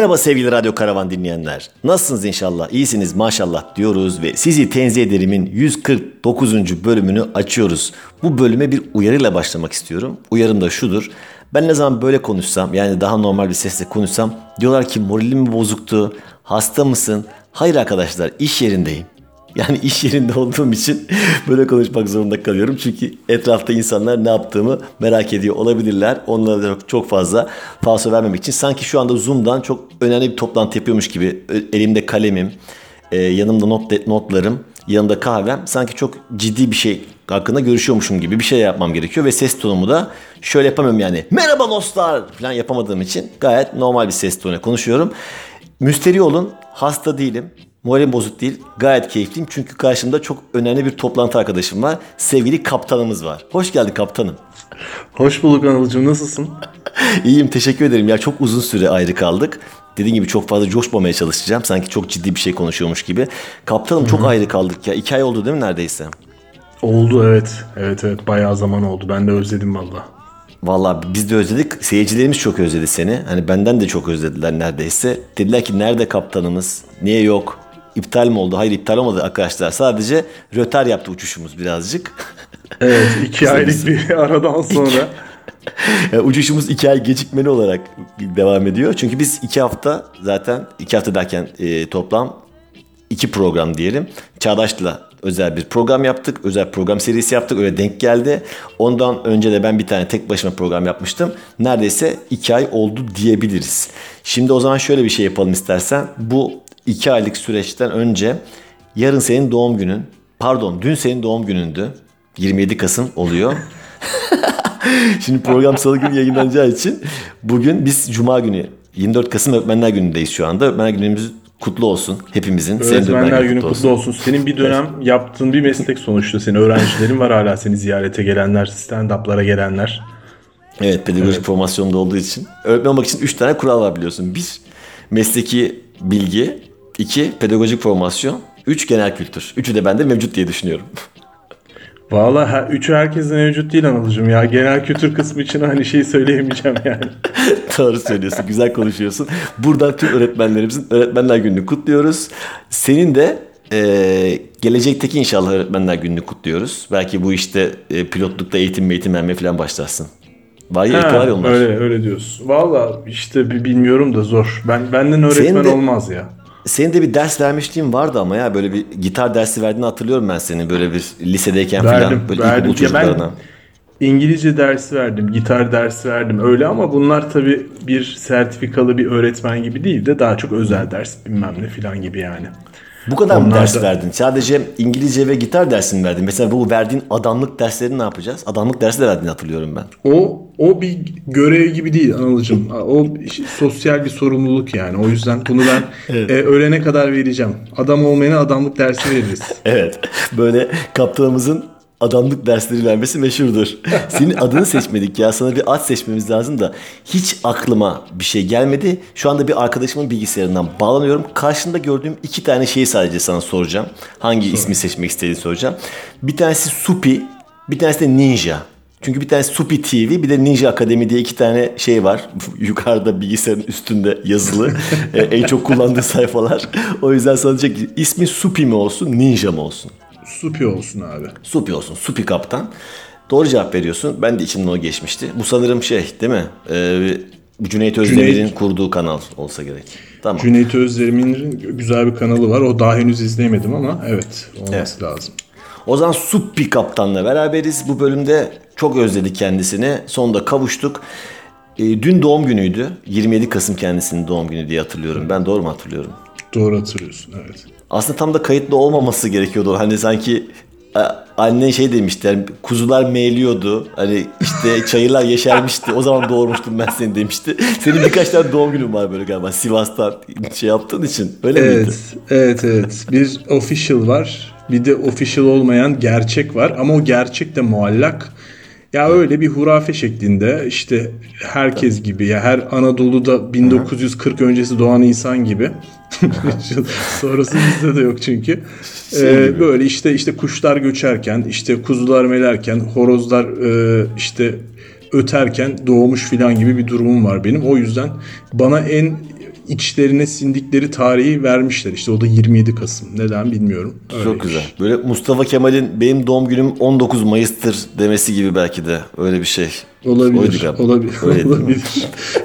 Merhaba sevgili Radyo Karavan dinleyenler. Nasılsınız inşallah? İyisiniz maşallah diyoruz ve sizi tenzih ederimin 149. bölümünü açıyoruz. Bu bölüme bir uyarıyla başlamak istiyorum. Uyarım da şudur. Ben ne zaman böyle konuşsam yani daha normal bir sesle konuşsam diyorlar ki moralim mi bozuktu? Hasta mısın? Hayır arkadaşlar iş yerindeyim. Yani iş yerinde olduğum için böyle konuşmak zorunda kalıyorum. Çünkü etrafta insanlar ne yaptığımı merak ediyor olabilirler. Onlara da çok fazla falso vermemek için. Sanki şu anda Zoom'dan çok önemli bir toplantı yapıyormuş gibi. Elimde kalemim, e, yanımda not, notlarım, yanımda kahvem. Sanki çok ciddi bir şey hakkında görüşüyormuşum gibi bir şey yapmam gerekiyor. Ve ses tonumu da şöyle yapamıyorum yani. Merhaba dostlar falan yapamadığım için gayet normal bir ses tonuyla konuşuyorum. Müsteri olun, hasta değilim. Moralim bozuk değil. Gayet keyifliyim. Çünkü karşımda çok önemli bir toplantı arkadaşım var. Sevgili kaptanımız var. Hoş geldin kaptanım. Hoş bulduk Anılcığım. Nasılsın? İyiyim. Teşekkür ederim. Ya çok uzun süre ayrı kaldık. Dediğim gibi çok fazla coşmamaya çalışacağım. Sanki çok ciddi bir şey konuşuyormuş gibi. Kaptanım çok Hı-hı. ayrı kaldık ya. İki ay oldu değil mi neredeyse? Oldu evet. Evet evet. Bayağı zaman oldu. Ben de özledim valla. Valla biz de özledik. Seyircilerimiz çok özledi seni. Hani benden de çok özlediler neredeyse. Dediler ki nerede kaptanımız? Niye yok? İptal mi oldu? Hayır iptal olmadı arkadaşlar. Sadece rötar yaptı uçuşumuz birazcık. Evet iki aylık bir aradan sonra. yani uçuşumuz iki ay gecikmeli olarak devam ediyor. Çünkü biz iki hafta zaten iki hafta derken e, toplam iki program diyelim. Çağdaş'la özel bir program yaptık. Özel program serisi yaptık. Öyle denk geldi. Ondan önce de ben bir tane tek başıma program yapmıştım. Neredeyse iki ay oldu diyebiliriz. Şimdi o zaman şöyle bir şey yapalım istersen. Bu iki aylık süreçten önce yarın senin doğum günün. Pardon dün senin doğum günündü. 27 Kasım oluyor. Şimdi program salı günü yayınlanacağı için bugün biz cuma günü 24 Kasım Öğretmenler Günü'ndeyiz şu anda. Öğretmenler Günümüz kutlu olsun hepimizin. Öğretmenler Günü kutlu olsun. olsun. Senin bir dönem evet. yaptığın bir meslek sonuçta. Senin öğrencilerin var hala seni ziyarete gelenler, stand-up'lara gelenler. Evet pedagojik evet. formasyonda olduğu için. Öğretmen olmak için 3 tane kural var biliyorsun. Bir mesleki bilgi, iki pedagojik formasyon, üç genel kültür. Üçü de bende mevcut diye düşünüyorum. Valla her, üçü herkesin mevcut değil Anılcım ya. Genel kültür kısmı için aynı şeyi söyleyemeyeceğim yani. Doğru söylüyorsun. Güzel konuşuyorsun. Buradan tüm öğretmenlerimizin Öğretmenler Günü'nü kutluyoruz. Senin de e, gelecekteki inşallah Öğretmenler Günü'nü kutluyoruz. Belki bu işte e, pilotlukta eğitim eğitim vermeye falan başlarsın. Var ya onlar. Öyle öyle diyorsun. Valla işte bilmiyorum da zor. Ben benden öğretmen de, olmaz ya. Senin de bir ders vermişliğin vardı ama ya böyle bir gitar dersi verdiğini hatırlıyorum ben senin böyle bir lisedeyken verdim, falan böyle verdim. çocuklarına. ben İngilizce dersi verdim, gitar dersi verdim öyle ama bunlar tabii bir sertifikalı bir öğretmen gibi değil de daha çok özel ders bilmem ne falan gibi yani. Bu kadar Onlar mı ders da... verdin? Sadece İngilizce ve gitar dersini verdin. Mesela bu verdiğin adamlık derslerini ne yapacağız? Adamlık dersi de verdiğini hatırlıyorum ben. O o bir görev gibi değil Anılcım. O sosyal bir sorumluluk yani. O yüzden bunu ben evet. e, ölene kadar vereceğim. Adam olmayana adamlık dersi veririz. evet. Böyle kaptanımızın adamlık dersleri vermesi meşhurdur. Senin adını seçmedik ya. Sana bir ad seçmemiz lazım da hiç aklıma bir şey gelmedi. Şu anda bir arkadaşımın bilgisayarından bağlanıyorum. Karşında gördüğüm iki tane şeyi sadece sana soracağım. Hangi Sor. ismi seçmek istediğini soracağım. Bir tanesi Supi, bir tanesi de Ninja. Çünkü bir tanesi Supi TV bir de Ninja Akademi diye iki tane şey var. Yukarıda bilgisayarın üstünde yazılı. E, en çok kullandığı sayfalar. O yüzden sadece ismi Supi mi olsun Ninja mı olsun? Supi olsun abi. Supi olsun. Supi kaptan. Doğru cevap veriyorsun. Ben de içimden o geçmişti. Bu sanırım şey değil mi? Ee, Cüneyt Özdemir'in Cüneyt, kurduğu kanal olsa gerek. Tamam. Cüneyt Özdemir'in güzel bir kanalı var. O daha henüz izleyemedim ama evet olması evet. lazım. O zaman Suppi Kaptan'la beraberiz. Bu bölümde çok özledik kendisini. Sonunda kavuştuk. E, dün doğum günüydü. 27 Kasım kendisinin doğum günü diye hatırlıyorum. Ben doğru mu hatırlıyorum? Doğru hatırlıyorsun evet. Aslında tam da kayıtlı olmaması gerekiyordu. Hani sanki a- annen şey demişti yani kuzular meyliyordu. Hani işte çayırlar yeşermişti. O zaman doğurmuştum ben seni demişti. Senin birkaç tane doğum günün var böyle galiba Sivas'tan şey yaptığın için. Öyle miydi? Evet, evet, evet. Bir official var. Bir de official olmayan gerçek var. Ama o gerçek de muallak. Ya öyle bir hurafe şeklinde işte herkes gibi ya her Anadolu'da 1940 öncesi doğan insan gibi. Sonrası bizde de yok çünkü. Şey Ee, böyle işte işte kuşlar göçerken, işte kuzular melerken, horozlar e, işte öterken doğmuş filan gibi bir durumum var benim. O yüzden bana en içlerine sindikleri tarihi vermişler. İşte o da 27 Kasım. Neden bilmiyorum. Çok Öyleymiş. güzel. Böyle Mustafa Kemal'in benim doğum günüm 19 Mayıs'tır demesi gibi belki de öyle bir şey. Olabilir. Olabilir. Öyle olabilir.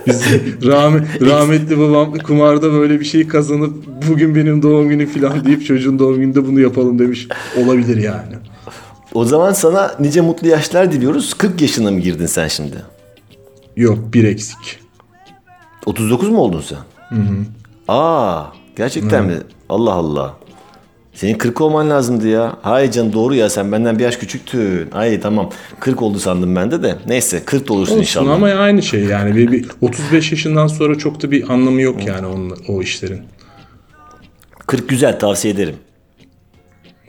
Biz rahmet, rahmetli babam kumarda böyle bir şey kazanıp bugün benim doğum günüm falan deyip çocuğun doğum gününde bunu yapalım demiş. Olabilir yani. O zaman sana nice mutlu yaşlar diliyoruz. 40 yaşına mı girdin sen şimdi? Yok bir eksik. 39 mu oldun sen? Hı hı. Aa, gerçekten mi? Allah Allah. Senin 40 olman lazımdı ya. Hayır canım doğru ya sen benden bir yaş küçüktün. Ay tamam 40 oldu sandım ben de de. Neyse 40 da olursun Olsun inşallah. ama aynı şey yani. Bir, bir 35 yaşından sonra çok da bir anlamı yok yani onun, o işlerin. 40 güzel tavsiye ederim.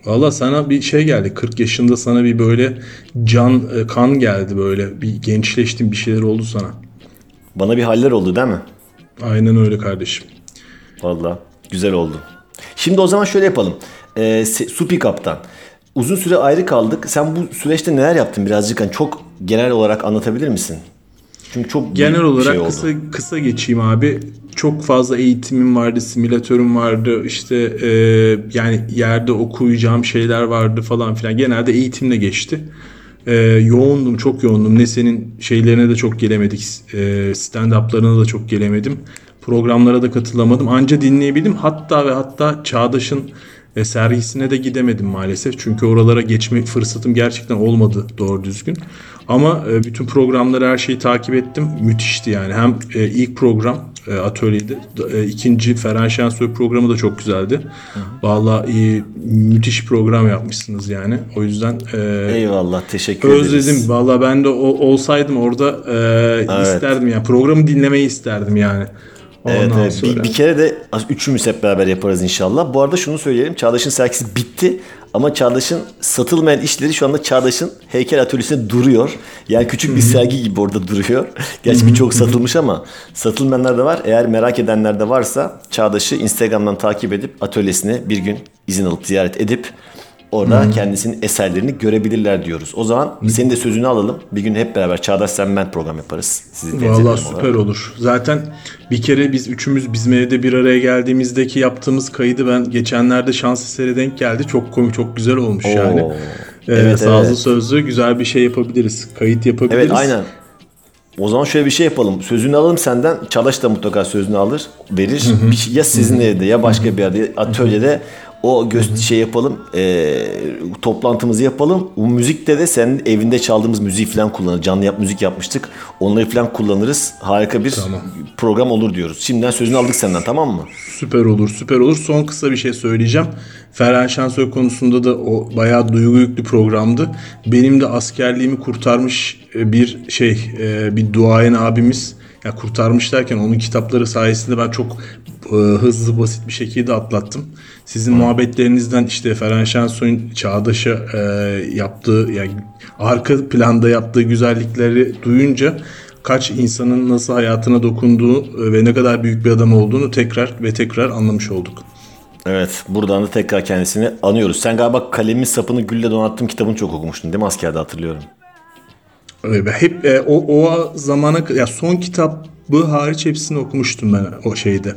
Valla sana bir şey geldi. 40 yaşında sana bir böyle can, e, kan geldi böyle. Bir gençleştin bir şeyler oldu sana. Bana bir haller oldu değil mi? Aynen öyle kardeşim. Valla güzel oldu. Şimdi o zaman şöyle yapalım. Ee, Se- Su Pickup'tan. Uzun süre ayrı kaldık. Sen bu süreçte neler yaptın birazcık hani çok genel olarak anlatabilir misin? Çünkü çok Genel bir olarak şey oldu. kısa kısa geçeyim abi. Çok fazla eğitimim vardı, simülatörüm vardı. işte e, yani yerde okuyacağım şeyler vardı falan filan. Genelde eğitimle geçti. E, yoğundum, çok yoğundum. Ne senin şeylerine de çok gelemedik. E, stand-up'larına da çok gelemedim. Programlara da katılamadım. Anca dinleyebildim. Hatta ve hatta Çağdaş'ın e, sergisine de gidemedim maalesef. Çünkü oralara geçme fırsatım gerçekten olmadı doğru düzgün. Ama e, bütün programları her şeyi takip ettim. Müthişti yani. Hem e, ilk program e, atölyede, e, ikinci Ferhan Şensoy programı da çok güzeldi. Vallahi iyi, müthiş program yapmışsınız yani. O yüzden e, Eyvallah teşekkür ederiz. özledim. Vallahi ben de o, olsaydım orada e, isterdim yani. Programı dinlemeyi isterdim yani. Evet, Ondan evet. sonra. Bir, bir kere de üçümüz hep beraber yaparız inşallah. Bu arada şunu söyleyelim. Çağdaş'ın sergisi bitti. Ama Çağdaş'ın satılmayan işleri şu anda Çağdaş'ın heykel atölyesinde duruyor. Yani küçük bir sergi gibi orada duruyor. Gerçi birçok satılmış ama satılmayanlar da var. Eğer merak edenler de varsa Çağdaş'ı Instagram'dan takip edip atölyesine bir gün izin alıp ziyaret edip orada kendisinin eserlerini görebilirler diyoruz. O zaman senin de sözünü alalım. Bir gün hep beraber Çağdaş Sen Ben program yaparız. Sizi ederim süper olarak. olur. Zaten bir kere biz üçümüz bizim evde bir araya geldiğimizdeki yaptığımız kaydı ben geçenlerde şans eseri denk geldi. Çok komik, çok güzel olmuş yani. Oo. Ee, Evet, sazlı evet. sözlü güzel bir şey yapabiliriz. Kayıt yapabiliriz. Evet aynen. O zaman şöyle bir şey yapalım. Sözünü alalım senden. Çağdaş da mutlaka sözünü alır, verir. Bir şey- ya sizin evde ya başka bir yerde atölyede o göz şey yapalım. E, toplantımızı yapalım. O müzikte de senin evinde çaldığımız müziği falan kullanırız. Canlı yap müzik yapmıştık. Onları falan kullanırız. Harika bir Tamam. program olur diyoruz. Şimdiden sözünü aldık senden tamam mı? Süper olur, süper olur. Son kısa bir şey söyleyeceğim. Ferhan Şensoy konusunda da o bayağı duygu yüklü programdı. Benim de askerliğimi kurtarmış e, bir şey, e, bir duayen abimiz. Ya kurtarmış derken onun kitapları sayesinde ben çok e, hızlı basit bir şekilde atlattım. Sizin muhabbetlerinizden işte Ferhan Şensoy'un Çağdaş'a e, yaptığı yani arka planda yaptığı güzellikleri duyunca kaç insanın nasıl hayatına dokunduğu e, ve ne kadar büyük bir adam olduğunu tekrar ve tekrar anlamış olduk. Evet. Buradan da tekrar kendisini anıyoruz. Sen galiba kalemin sapını gülle donattım kitabını çok okumuştun değil mi askerde hatırlıyorum. Hep e, o, o zamana ya son kitabı hariç hepsini okumuştum ben o şeyde.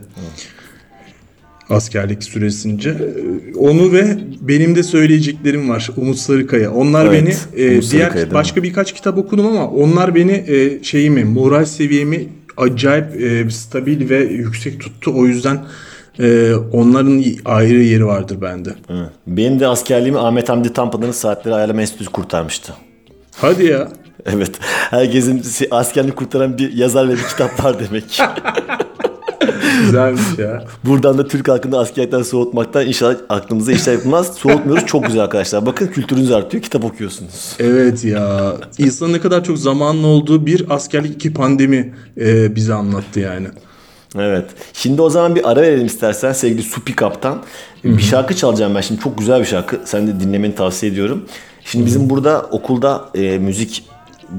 Askerlik süresince. E, Onu ve benim de söyleyeceklerim var. Umut Sarıkaya. Onlar Evet, beni e, Umut Sarıkaya diğer mi? başka birkaç kitap okudum ama onlar beni e, şeyimi, moral seviyemi acayip e, stabil ve yüksek tuttu. O yüzden e, onların ayrı yeri vardır bende. Evet. Benim de askerliğimi Ahmet Hamdi Tanpınar'ın Saatleri Ayarlama Enstitüsü kurtarmıştı. Hadi ya. Evet. Herkesin askerliğini kurtaran bir yazar ve bir kitap var demek. Güzelmiş ya. Buradan da Türk halkını askerlikten soğutmaktan inşallah aklımıza işler yapılmaz. Soğutmuyoruz. Çok güzel arkadaşlar. Bakın kültürünüz artıyor. Kitap okuyorsunuz. Evet ya. İnsanın ne kadar çok zamanlı olduğu bir askerlik iki pandemi e, bize anlattı yani. Evet. Şimdi o zaman bir ara verelim istersen sevgili Supi Kaptan. Bir şarkı çalacağım ben şimdi. Çok güzel bir şarkı. Sen de dinlemeni tavsiye ediyorum. Şimdi bizim burada okulda e, müzik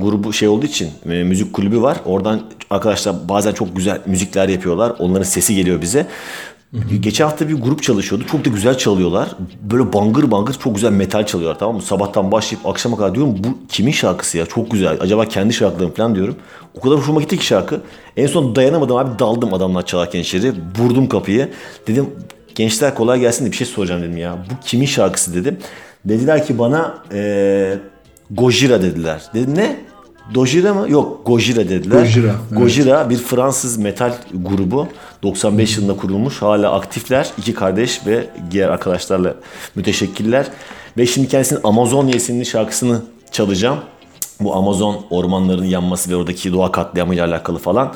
grubu şey olduğu için e, müzik kulübü var. Oradan arkadaşlar bazen çok güzel müzikler yapıyorlar. Onların sesi geliyor bize. Geçen hafta bir grup çalışıyordu. Çok da güzel çalıyorlar. Böyle bangır bangır çok güzel metal çalıyorlar tamam mı? Sabahtan başlayıp akşama kadar diyorum bu kimin şarkısı ya? Çok güzel. Acaba kendi şarkılarım falan diyorum. O kadar hoşuma gitti ki şarkı. En son dayanamadım abi daldım adamlar çalarken içeri. Vurdum kapıyı. Dedim gençler kolay gelsin de bir şey soracağım dedim ya. Bu kimin şarkısı dedim. Dediler ki bana eee Gojira dediler. Dedim ne? Dojira mı? Yok Gojira dediler. Gojira, evet. Gojira bir Fransız metal grubu. 95 yılında kurulmuş. Hala aktifler. İki kardeş ve diğer arkadaşlarla müteşekkiller. Ve şimdi kendisinin Amazon isimli şarkısını çalacağım. Bu Amazon ormanlarının yanması ve oradaki doğa katliamıyla alakalı falan.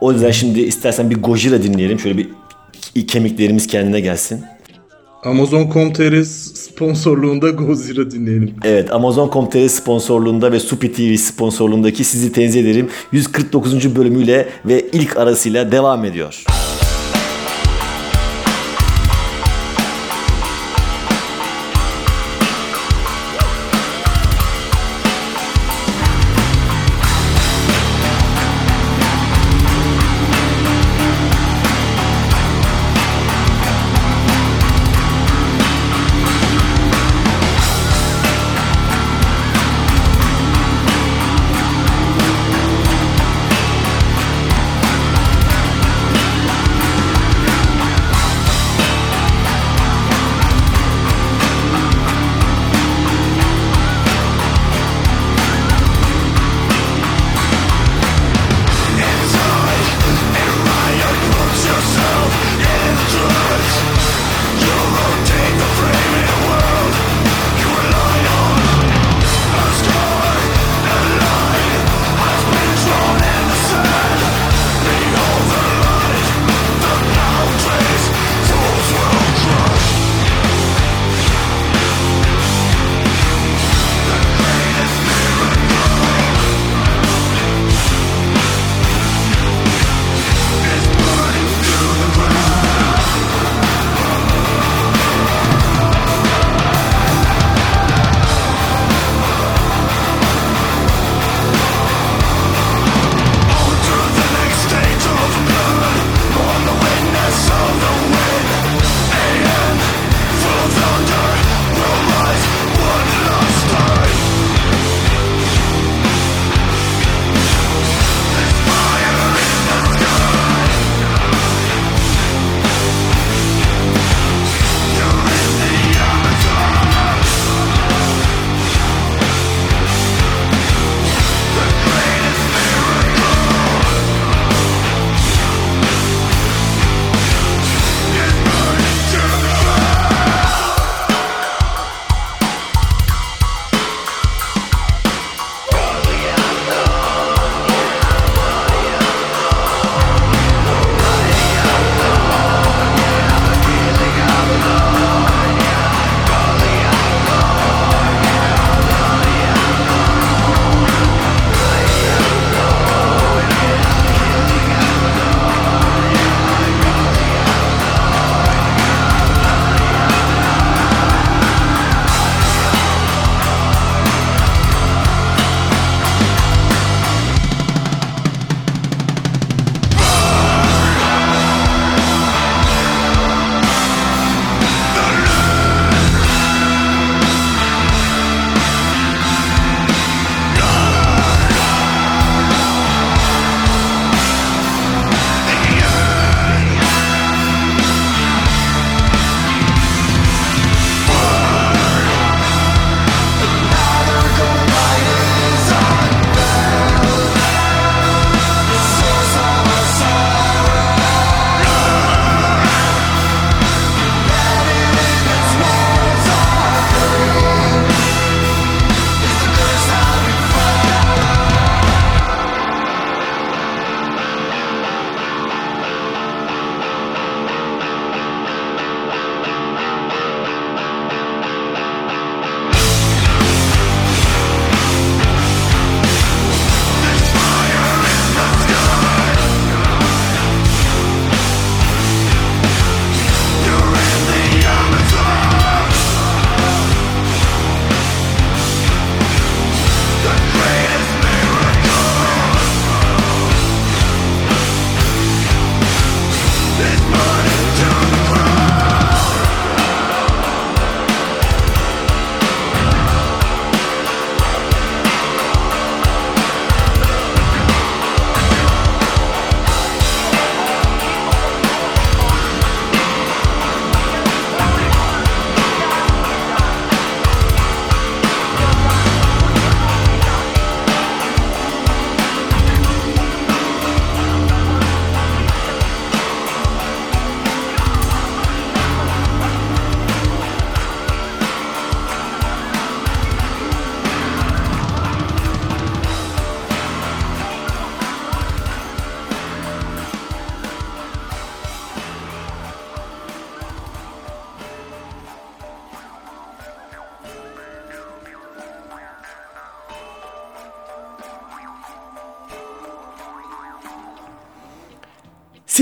O yüzden şimdi istersen bir Gojira dinleyelim. Şöyle bir kemiklerimiz kendine gelsin. Amazon.com.tr sponsorluğunda Godzilla dinleyelim. Evet Amazon.com.tr sponsorluğunda ve Supi TV sponsorluğundaki sizi tenzih ederim 149. bölümüyle ve ilk arasıyla devam ediyor.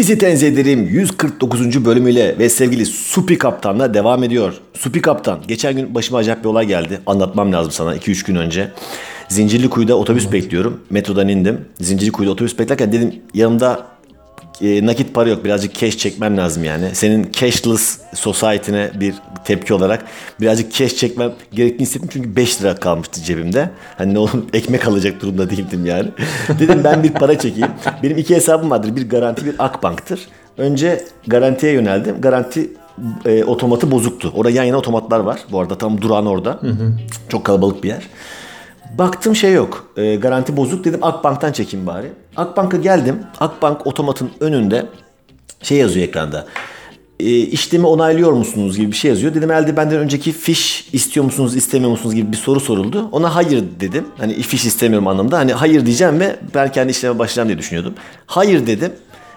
Sizi tenzih ederim 149. bölümüyle ve sevgili Supi Kaptan'la devam ediyor. Supi Kaptan geçen gün başıma acayip bir olay geldi. Anlatmam lazım sana 2-3 gün önce. Zincirli Kuyu'da otobüs bekliyorum. Metrodan indim. Zincirli Kuyu'da otobüs beklerken dedim yanımda e, nakit para yok. Birazcık cash çekmem lazım yani. Senin cashless society'ne bir tepki olarak birazcık cash çekmem gerektiğini hissettim. Çünkü 5 lira kalmıştı cebimde. Hani ne oğlum ekmek alacak durumda değildim yani. Dedim ben bir para çekeyim. Benim iki hesabım vardır. Bir garanti bir Akbank'tır. Önce garantiye yöneldim. Garanti e, otomatı bozuktu. Orada yan yana otomatlar var. Bu arada tam durağın orada. Çok kalabalık bir yer. Baktım şey yok. E, garanti bozuk dedim Akbank'tan çekeyim bari. Akbank'a geldim. Akbank otomatın önünde şey yazıyor ekranda. E, işlemi onaylıyor musunuz gibi bir şey yazıyor. Dedim elde benden önceki fiş istiyor musunuz istemiyor musunuz gibi bir soru soruldu. Ona hayır dedim. Hani fiş istemiyorum anlamda. Hani hayır diyeceğim ve ben kendi işleme başlayacağım diye düşünüyordum. Hayır dedim.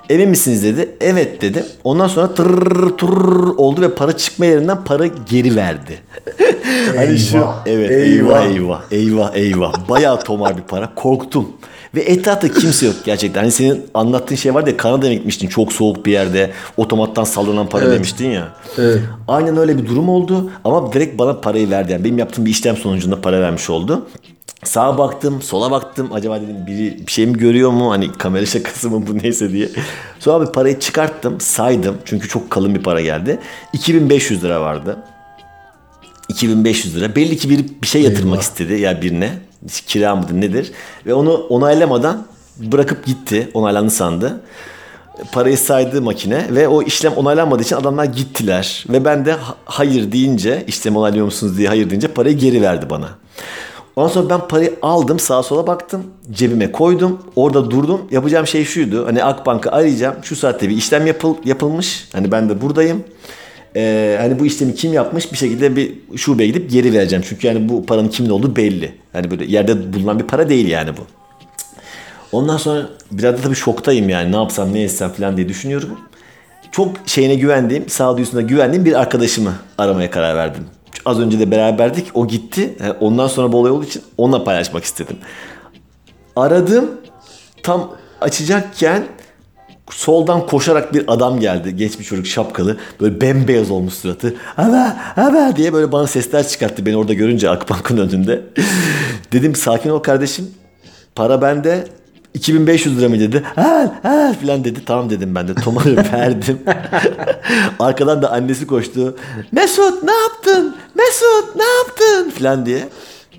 Emin misiniz dedi. Evet dedim. Ondan sonra tırr tırr oldu ve para çıkma yerinden para geri verdi. hani şu evet eyvah. eyvah eyvah eyvah. Bayağı tomar bir para. Korktum. Ve etrafta kimse yok gerçekten. Hani senin anlattığın şey vardı ya Kanada'ya gitmiştin çok soğuk bir yerde otomattan sallanan para Evet. demiştin ya. Evet. Aynen öyle bir durum oldu ama direkt bana parayı verdi. Yani benim yaptığım bir işlem sonucunda para vermiş oldu. Sağa baktım, sola baktım. Acaba dedim biri bir şey mi görüyor mu? Hani kamera şakası mı bu neyse diye. Sonra bir parayı çıkarttım, saydım. Çünkü çok kalın bir para geldi. 2500 lira vardı. 2500 lira. Belli ki bir bir şey yatırmak Eyvah. istedi ya birine. Kira mıdır nedir? Ve onu onaylamadan bırakıp gitti. Onaylandı sandı. Parayı saydı makine ve o işlem onaylanmadığı için adamlar gittiler. Ve ben de ha- hayır deyince işlem onaylıyor musunuz diye hayır deyince parayı geri verdi bana. Ondan sonra ben parayı aldım sağa sola baktım cebime koydum. Orada durdum. Yapacağım şey şuydu hani Akbank'ı arayacağım. Şu saatte bir işlem yapıl, yapılmış. Hani ben de buradayım. Ee, hani bu işlemi kim yapmış? Bir şekilde bir şubeye gidip geri vereceğim. Çünkü yani bu paranın kimin olduğu belli. Hani böyle yerde bulunan bir para değil yani bu. Ondan sonra biraz da tabii şoktayım yani. Ne yapsam ne etsem falan diye düşünüyorum. Çok şeyine güvendiğim, sağduyusuna güvendiğim bir arkadaşımı aramaya karar verdim. Az önce de beraberdik, o gitti. Yani Ondan sonra bu olay olduğu için onunla paylaşmak istedim. Aradım, tam açacakken soldan koşarak bir adam geldi. Genç bir çocuk şapkalı. Böyle bembeyaz olmuş suratı. Ama ama diye böyle bana sesler çıkarttı beni orada görünce Akbank'ın önünde. Dedim sakin ol kardeşim. Para bende. 2500 lira mı dedi. Ha ha filan dedi. Tamam dedim ben de. Tomarı verdim. Arkadan da annesi koştu. Mesut ne yaptın? Mesut ne yaptın? Filan diye.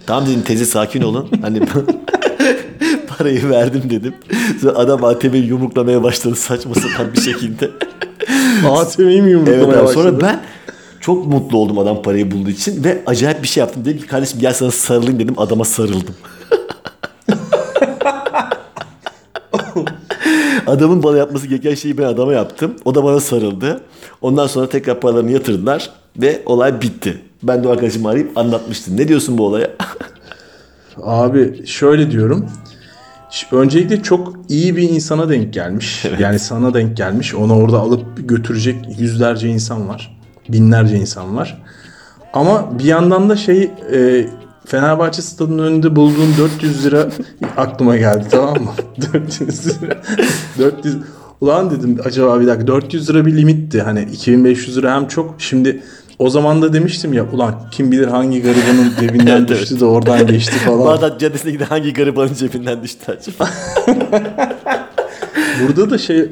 Tamam dedim teyze sakin olun. Hani parayı verdim dedim. Sonra adam ATM'yi yumruklamaya başladı saçma sapan bir şekilde. ATM'yi mi evet yumruklamaya. Sonra başladı? ben çok mutlu oldum adam parayı bulduğu için ve acayip bir şey yaptım. Dedim ki kardeşim gel sana sarılayım dedim. Adama sarıldım. Adamın bana yapması gereken şeyi ben adama yaptım. O da bana sarıldı. Ondan sonra tekrar paralarını yatırdılar ve olay bitti. Ben de arkadaşımı arayıp anlatmıştım. Ne diyorsun bu olaya? Abi şöyle diyorum. Öncelikle çok iyi bir insana denk gelmiş. Yani sana denk gelmiş. Onu orada alıp götürecek yüzlerce insan var. Binlerce insan var. Ama bir yandan da şey e, Fenerbahçe stadının önünde bulduğum 400 lira aklıma geldi tamam mı? 400 lira. 400 Ulan dedim acaba bir dakika 400 lira bir limitti. Hani 2500 lira hem çok. Şimdi o zaman da demiştim ya ulan kim bilir hangi garibanın cebinden Evet, düştü de oradan geçti falan. Bağdat Caddesi'ne giden hangi garibanın cebinden düştü acaba? Burada da şey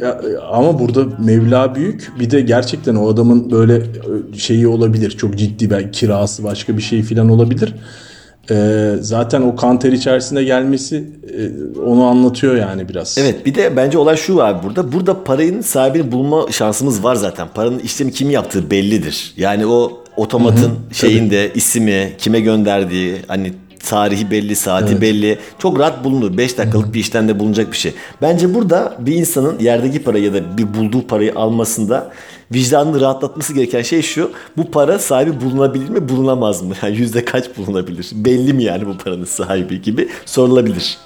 ama burada Mevla büyük. Bir de gerçekten o adamın böyle e, şeyi olabilir. Çok ciddi belki kirası başka bir şey filan olabilir. Ee, zaten o kanter içerisinde gelmesi e, onu anlatıyor yani biraz. Evet bir de bence olay şu abi burada. Burada parayın sahibini bulma şansımız var zaten. Paranın işlemi kim yaptığı bellidir. Yani o otomatın şeyinde ismi, kime gönderdiği, hani tarihi belli, saati belli. Çok rahat bulunur. 5 dakikalık bir işlemde bulunacak bir şey. Bence burada bir insanın yerdeki parayı ya da bir bulduğu parayı almasında vicdanını rahatlatması gereken şey şu. Bu para sahibi bulunabilir mi, bulunamaz mı? Yani yüzde kaç bulunabilir? Belli mi yani bu paranın sahibi gibi sorulabilir.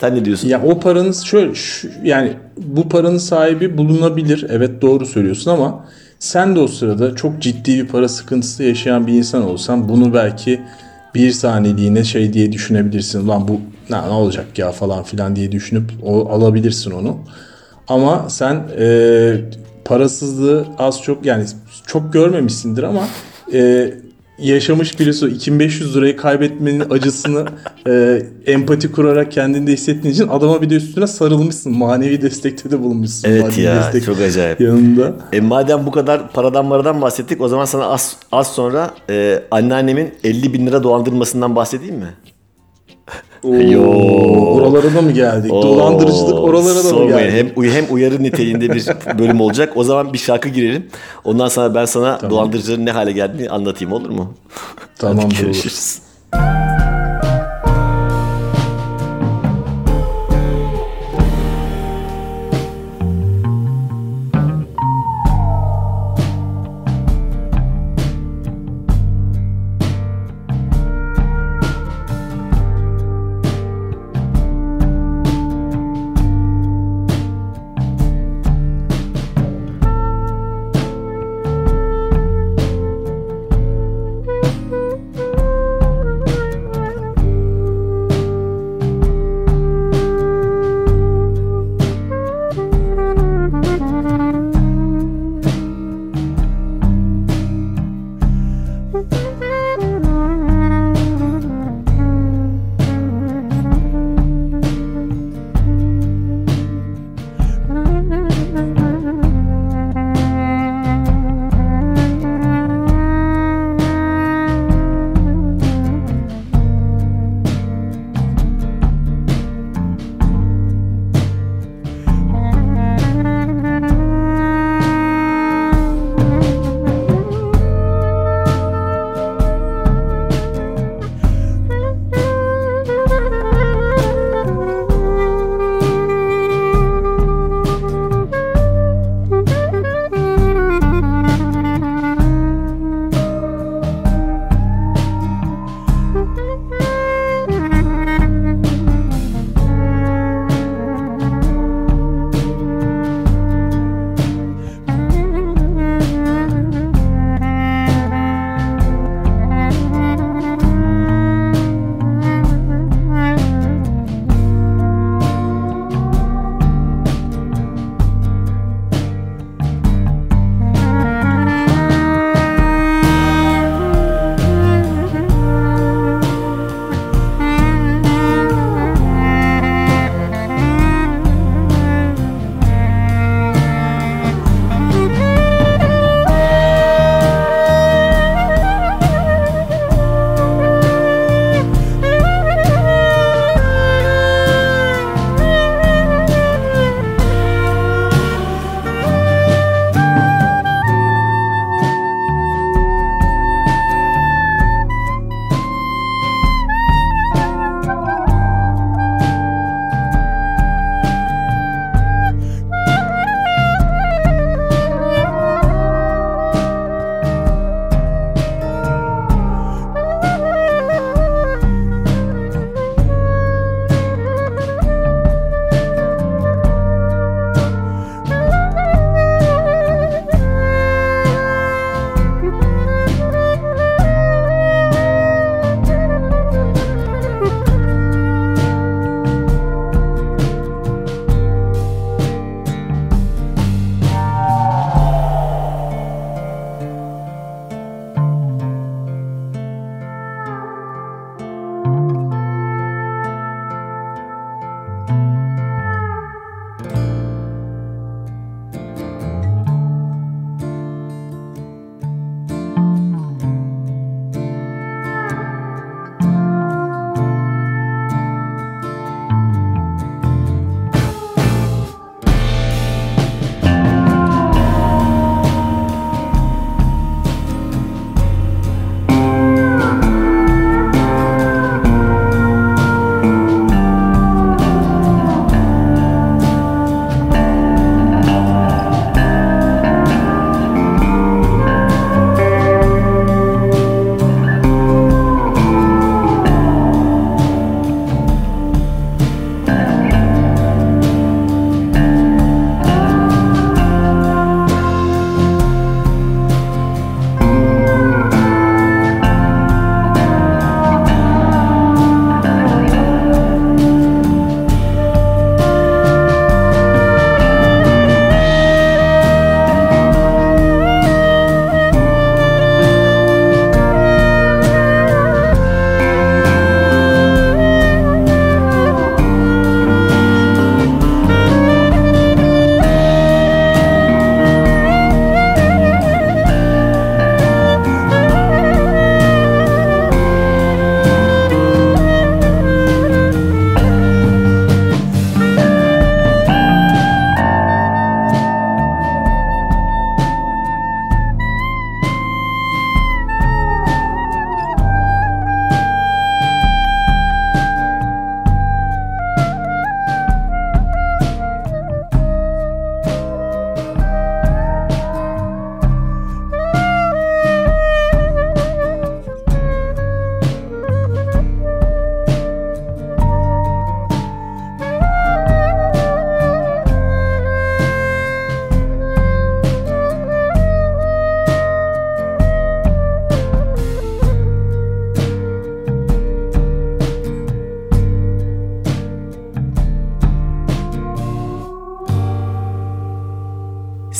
Sen ne diyorsun? Ya o paranın şöyle şu- yani bu paranın sahibi bulunabilir. Evet doğru söylüyorsun ama sen de o sırada çok ciddi bir para sıkıntısı yaşayan bir insan olsan bunu belki bir saniyeliğine şey diye düşünebilirsin. Ulan bu ne, ne olacak ya falan filan diye düşünüp o, alabilirsin onu. Ama sen e, parasızlığı az çok yani çok görmemişsindir ama e, yaşamış birisi 2500 lirayı kaybetmenin acısını e, empati kurarak kendinde hissettiğin için adama bir de üstüne sarılmışsın. Manevi destekte de bulunmuşsun. Evet Manevi ya destek çok acayip. yanında. E madem bu kadar paradan maradan bahsettik o zaman sana az, az sonra e, anneannemin 50 bin lira dolandırmasından bahsedeyim mi? Yo. Oralara da mı geldik? Oo, Dolandırıcılık oralara da mı geldik? Hem, hem uyarı niteliğinde bir bölüm olacak. O zaman bir şarkı girelim. Ondan sonra ben sana dolandırıcıların ne hale geldiğini anlatayım olur mu? Tamam Hadi olur.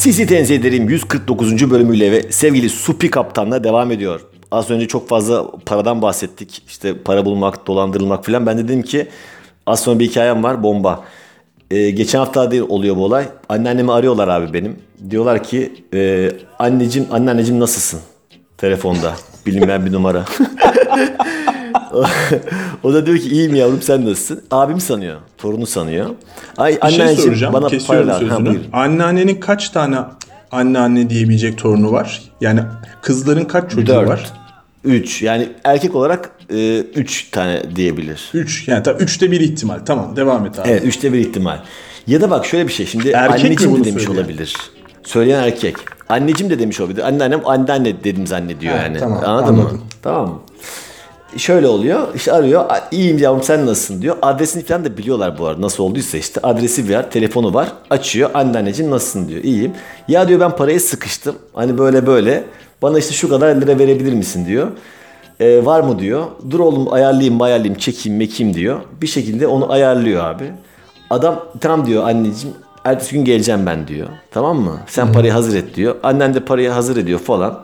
Sizi tenzih ederim 149. bölümüyle ve sevgili Supi Kaptan'la devam ediyor. Az önce çok fazla paradan bahsettik. İşte para bulmak, dolandırılmak falan. Ben de dedim ki az sonra bir hikayem var bomba. Ee, geçen hafta değil oluyor bu olay. Anneannemi arıyorlar abi benim. Diyorlar ki e, anneciğim, anneanneciğim nasılsın? Telefonda. Bilinmeyen bir numara. o da diyor ki iyiyim yavrum sen nasılsın? Abim sanıyor. Torunu sanıyor. Ay Bir şey soracağım. bana Kesiyorum ver. Ha. Anneannenin kaç tane anneanne diyebilecek torunu var? Yani kızların kaç çocuğu Dört. var? 3 yani erkek olarak 3 tane diyebilir. 3. Yani tabii 3'te bir ihtimal. Tamam devam et abi. Evet 3'te bir ihtimal. Ya da bak şöyle bir şey şimdi Erkek mi anneciğim de demiş söyleyen? olabilir. Söyleyen erkek. Anneciğim de demiş olabilir. Anneannem anneanne dedim zannediyor Ha, yani. tamam, Anladın mı? anladım. Tamam mı? Şöyle oluyor. işte arıyor. "A- İyiyim yavrum sen nasılsın diyor. Adresini falan da biliyorlar bu arada. Nasıl olduysa işte. Adresi var. Telefonu var. Açıyor. Anneanneciğim nasılsın diyor. İyiyim. Ya diyor ben parayı sıkıştım. Hani böyle böyle. Bana işte şu kadar lira verebilir misin diyor. "E, var mı diyor. Dur oğlum ayarlayayım ayarlayayım çekeyim mekeyim diyor. Bir şekilde onu ayarlıyor abi. Adam tamam diyor anneciğim ertesi gün geleceğim ben diyor. Tamam mı? Sen parayı hazır et diyor. Annen de parayı hazır ediyor falan.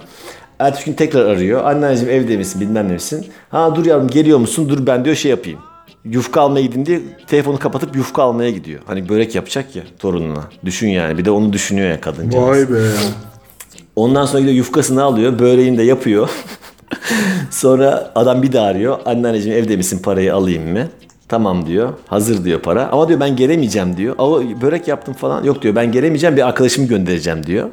Ertesi gün tekrar arıyor. Anneciğim evde misin bilmem ne misin? Ha dur yavrum geliyor musun? Dur ben diyor şey yapayım. Yufka almaya gidin diye telefonu kapatıp yufka almaya gidiyor. Hani börek yapacak ya torununa. Düşün yani. Bir de onu düşünüyor ya kadıncağız. Vay be. Ondan sonra gidiyor yufkasını alıyor. Böreğini de yapıyor. sonra adam bir daha arıyor. Anneanneciğim evde misin parayı alayım mı? Tamam diyor. Hazır diyor para. Ama diyor ben gelemeyeceğim diyor. Ama börek yaptım falan. Yok diyor ben gelemeyeceğim bir arkadaşımı göndereceğim diyor.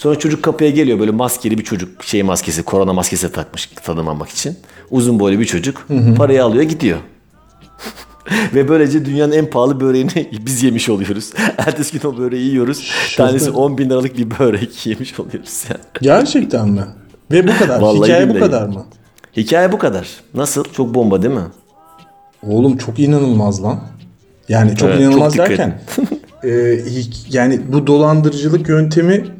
Sonra çocuk kapıya geliyor böyle maskeli bir çocuk. Şey maskesi korona maskesi takmış tanımamak için. Uzun boylu bir çocuk. Parayı alıyor gidiyor. Ve böylece dünyanın en pahalı böreğini biz yemiş oluyoruz. Ertesi gün o böreği yiyoruz. Tanesi 10 bin liralık bir börek yemiş oluyoruz yani. Gerçekten mi? Ve bu kadar. Vallahi Hikaye bu kadar mı? Hikaye bu kadar. Nasıl? Çok bomba değil mi? Oğlum çok inanılmaz lan. Yani çok Evet, inanılmaz çok derken e, yani bu dolandırıcılık yöntemi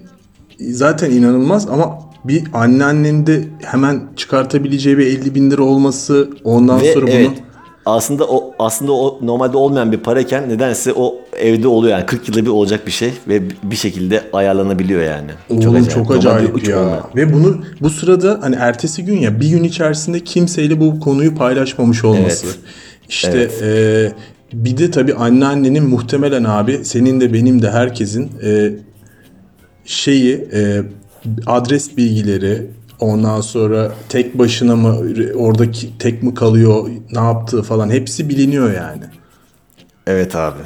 zaten inanılmaz ama bir anneannenin de hemen çıkartabileceği bir 50 bin lira olması ondan Ve sonra bunu evet. Aslında o aslında o normalde olmayan bir parayken nedense o evde oluyor yani 40 yılda bir olacak bir şey ve bir şekilde ayarlanabiliyor yani. Oğlum çok acayip hiç ya. olmuyor. Ve bunu bu sırada hani ertesi gün ya bir gün içerisinde kimseyle bu konuyu paylaşmamış olması. Evet. İşte e, bir de tabii anneannenin muhtemelen abi senin de benim de herkesin e, şeyi e, adres bilgileri ondan sonra tek başına mı oradaki tek mi kalıyor ne yaptığı falan hepsi biliniyor yani. Evet abi.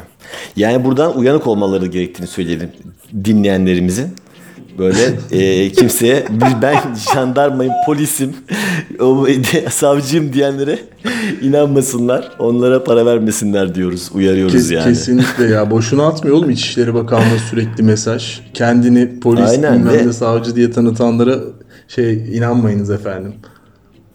Yani buradan uyanık olmaları gerektiğini söyleyelim dinleyenlerimizin. Böyle e, kimseye bir ben jandarmayım, polisim, savcıyım diyenlere inanmasınlar. Onlara para vermesinler diyoruz. Uyarıyoruz Kes- yani. Kesinlikle ya. Boşuna atmıyor oğlum İçişleri Bakanlığı sürekli mesaj. Kendini polis Aynen bilmem ve- savcı diye tanıtanlara şey inanmayınız efendim.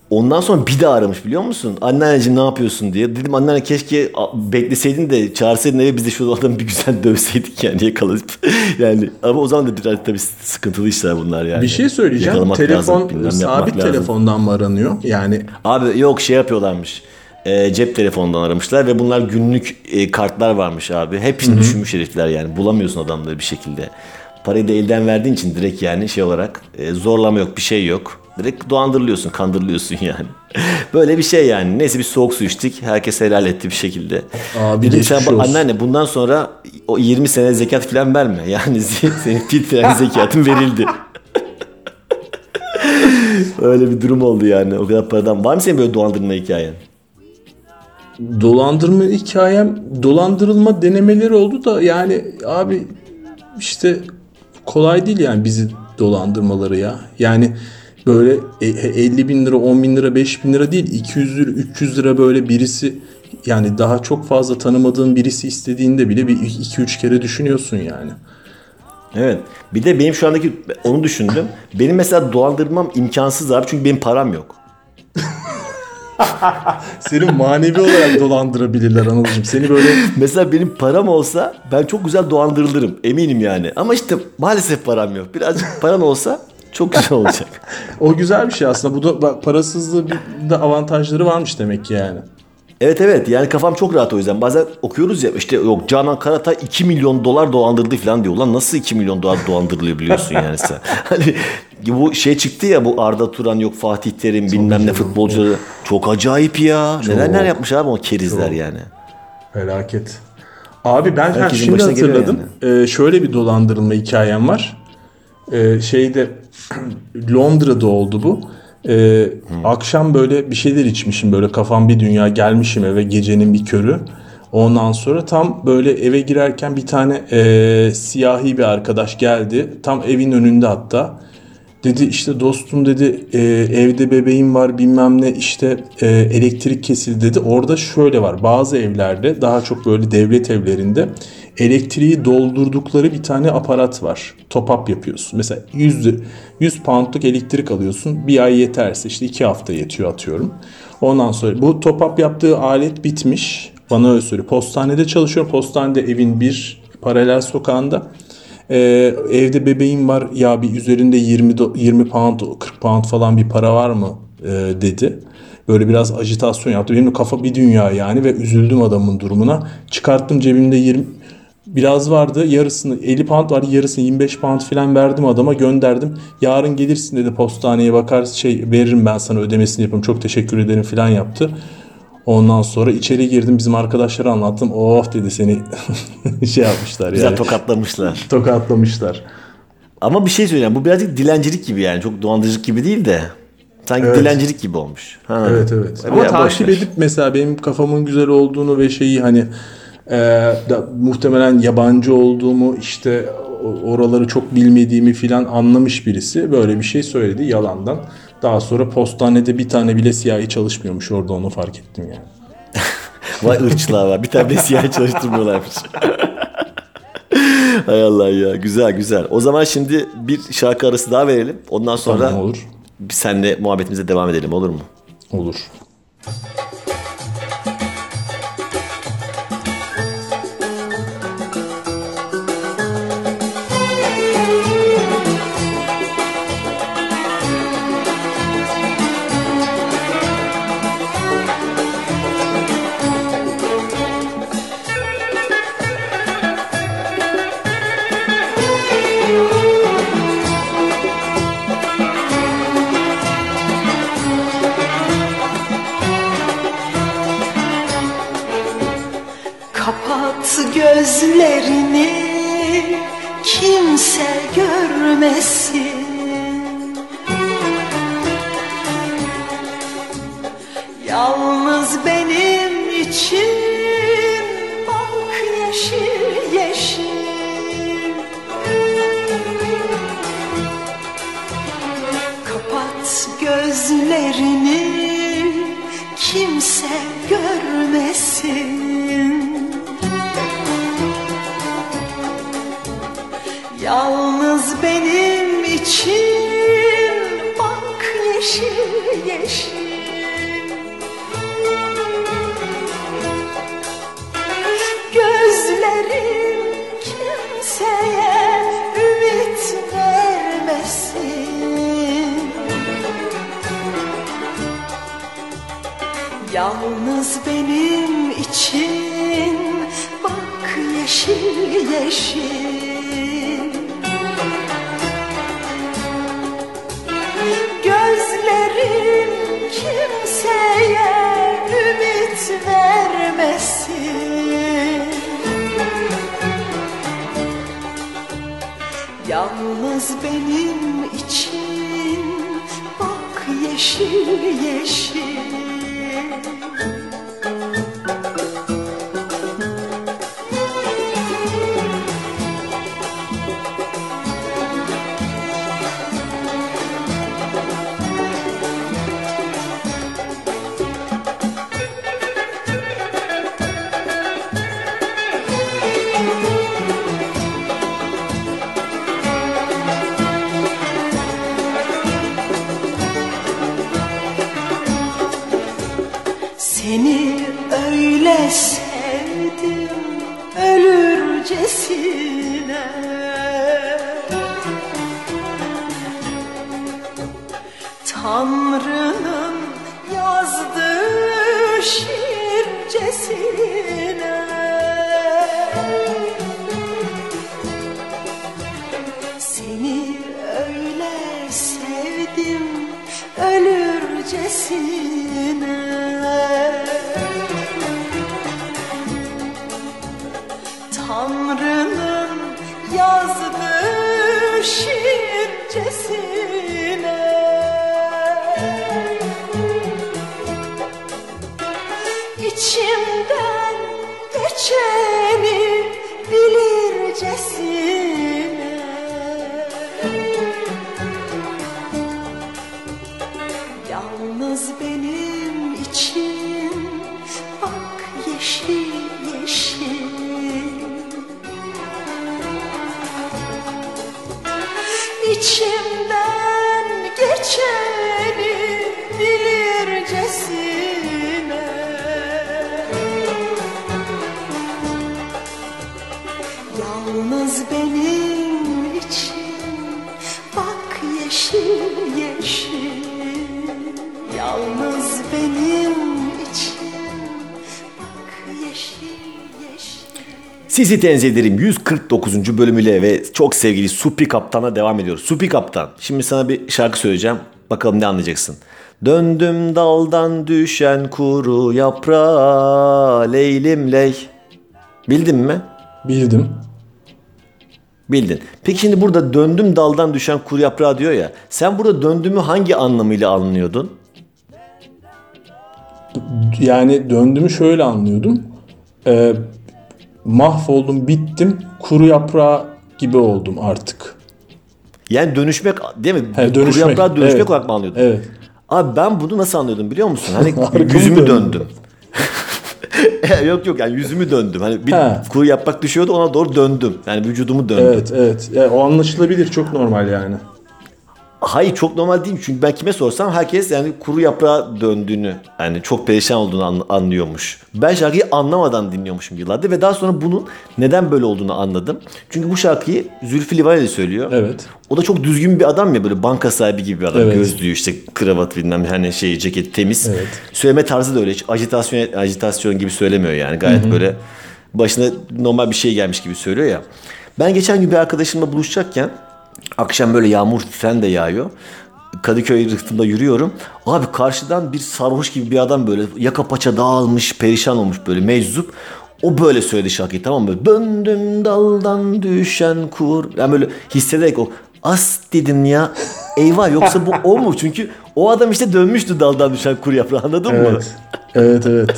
Ondan sonra bir daha aramış biliyor musun? Anneanneciğim ne yapıyorsun diye. Dedim anneanne keşke bekleseydin de çağırsaydın eve biz de şu adamı bir güzel dövseydik yani yakalayıp. yani ama o zaman da biraz tabii sıkıntılı işler bunlar yani. Bir şey söyleyeceğim. Yakalamak Telefon lazım, bilmem sabit lazım. telefondan mı aranıyor? Yani Abi yok şey yapıyorlarmış. E, cep telefonundan aramışlar ve bunlar günlük e, kartlar varmış abi. Hepsini düşünmüş herifler yani. Bulamıyorsun adamları bir şekilde. Parayı da elden verdiğin için direkt yani şey olarak e, zorlama yok bir şey yok. Direkt dolandırılıyorsun, kandırılıyorsun yani. Böyle bir şey yani. Neyse bir soğuk su içtik. Herkes helal etti bir şekilde. Abi Dedim sen bak anneanne bundan sonra o 20 sene zekat falan verme. Yani senin titreyen zekatın verildi. Öyle bir durum oldu yani. O kadar paradan. Var mı senin böyle dolandırma hikayen? dolandırma hikayem dolandırılma denemeleri oldu da yani abi işte kolay değil yani bizi dolandırmaları ya. Yani böyle e- e- 50 bin lira 10 bin lira 5 bin lira değil 200 lira 300 lira böyle birisi yani daha çok fazla tanımadığın birisi istediğinde bile bir 2-3 kere düşünüyorsun yani. Evet. Bir de benim şu andaki onu düşündüm. Benim mesela dolandırmam imkansız abi çünkü benim param yok. Seni manevi olarak dolandırabilirler Anılcım. Seni böyle Mesela benim param olsa ben çok güzel dolandırılırım. Eminim yani. Ama işte maalesef param yok. Birazcık paran olsa çok güzel olacak. o güzel bir şey aslında. Bu da bak, parasızlığı bir de avantajları varmış demek ki yani. Evet evet yani kafam çok rahat o yüzden. Bazen okuyoruz ya işte yok Canan Karatay 2 milyon dolar dolandırdı falan diyor. Ulan nasıl 2 milyon dolar dolandırılıyor biliyorsun yani sen. Hani bu şey çıktı ya bu Arda Turan yok Fatih Terim bilmem ne futbolcuları. Çok acayip ya. Neler neler yapmış abi o kerizler yani. Felaket. Abi ben Herkesin şimdi hatırladım. Ee, şöyle bir dolandırılma hikayem var. Ee, şeyde Londra'da oldu bu. Ee, Akşam böyle bir şeyler içmişim böyle kafam bir dünya gelmişim eve gecenin bir körü. Ondan sonra tam böyle eve girerken bir tane e, siyahi bir arkadaş geldi. Tam evin önünde hatta. Dedi işte dostum dedi e, evde bebeğim var bilmem ne işte e, elektrik kesildi dedi. Orada şöyle var bazı evlerde daha çok böyle devlet evlerinde elektriği doldurdukları bir tane aparat var. Top up yapıyorsun. Mesela 100, 100 poundluk elektrik alıyorsun. Bir ay yeterse işte 2 hafta yetiyor atıyorum. Ondan sonra bu top up yaptığı alet bitmiş. Bana öyle söylüyor. Postanede çalışıyorum. Postanede evin bir paralel sokağında. Ee, evde bebeğim var ya bir üzerinde 20 do- 20 pound 40 pound falan bir para var mı Ee, dedi. Böyle biraz ajitasyon yaptı. Benim kafa bir dünya yani ve üzüldüm adamın durumuna. Çıkarttım cebimde 20 biraz vardı yarısını 50 pound var yarısını 25 pound falan verdim adama gönderdim. Yarın gelirsin dedi postaneye bakar şey veririm ben sana ödemesini yaparım çok teşekkür ederim falan yaptı. Ondan sonra içeri girdim bizim arkadaşlara anlattım. Oh dedi seni şey yapmışlar Güzel yani. tokatlamışlar. Tokatlamışlar. Ama bir şey söyleyeyim bu birazcık dilencilik gibi yani çok dolandırıcılık gibi değil de. Sanki Evet. dilencilik gibi olmuş. Ha. Evet evet. Ama boş takip edip mesela benim kafamın güzel olduğunu ve şeyi hani e, da, muhtemelen yabancı olduğumu işte oraları çok bilmediğimi filan anlamış birisi böyle bir şey söyledi yalandan. Daha sonra postanede bir tane bile siyahi çalışmıyormuş orada onu fark ettim yani. Vay ırçlığa var. Bir tane de siyah çalıştırmıyorlarmış. Hay Allah ya. Güzel güzel. O zaman şimdi bir şarkı arası daha verelim. Ondan sonra Tamam, olur. biz seninle muhabbetimize devam edelim olur mu? Olur. Sizi tenzih ederim 149. bölümüyle ve çok sevgili Supi Kaptan'a devam ediyoruz. Supi Kaptan şimdi sana bir şarkı söyleyeceğim. Bakalım ne anlayacaksın. Döndüm daldan düşen kuru yaprağa leylim ley. Bildin mi? Bildim. Bildin. Peki şimdi burada döndüm daldan düşen kuru yaprağı diyor ya. Sen burada döndümü hangi anlamıyla anlıyordun? Yani döndüğümü şöyle anlıyordum. Ee, mahvoldum, bittim, kuru yaprağı gibi oldum artık. Yani dönüşmek değil mi? He, Kuru dönüşmek, yaprağa dönüşmek evet. olarak mı anlıyordun? Evet. Abi ben bunu nasıl anlıyordum biliyor musun? Hani yüzümü döndüm. yok yok yani yüzümü döndüm. Hani bir He. kuru yaprak düşüyordu ona doğru döndüm. Yani vücudumu döndüm. Evet, evet. Yani o anlaşılabilir, çok normal yani. Hayır çok normal değil çünkü ben kime sorsam herkes yani kuru yaprağa döndüğünü yani çok perişan olduğunu an- anlıyormuş. Ben şarkıyı anlamadan dinliyormuşum yıllardır ve daha sonra bunun neden böyle olduğunu anladım. Çünkü bu şarkıyı Zülfü Livaneli söylüyor. Evet. O da çok düzgün bir adam ya böyle banka sahibi gibi bir adam. Evet. Gözlüğü işte kravat bilmem hani şey ceket temiz. Evet. Söyleme tarzı da öyle. Hiç ajitasyon, ajitasyon gibi söylemiyor yani. Gayet böyle başına normal bir şey gelmiş gibi söylüyor ya. Ben geçen gün bir arkadaşımla buluşacakken akşam böyle yağmur falan da yağıyor. Kadıköy rıhtımda yürüyorum. Abi karşıdan bir sarhoş gibi bir adam böyle yaka paça dağılmış, perişan olmuş böyle meczup. O böyle söyledi şarkıyı tamam mı? Döndüm daldan düşen kur. Yani böyle hissederek o as dedim ya. Eyvah yoksa bu o mu? Çünkü o adam işte dönmüştü daldan düşen kur yaprağı anladın mı? Evet. Evet, evet.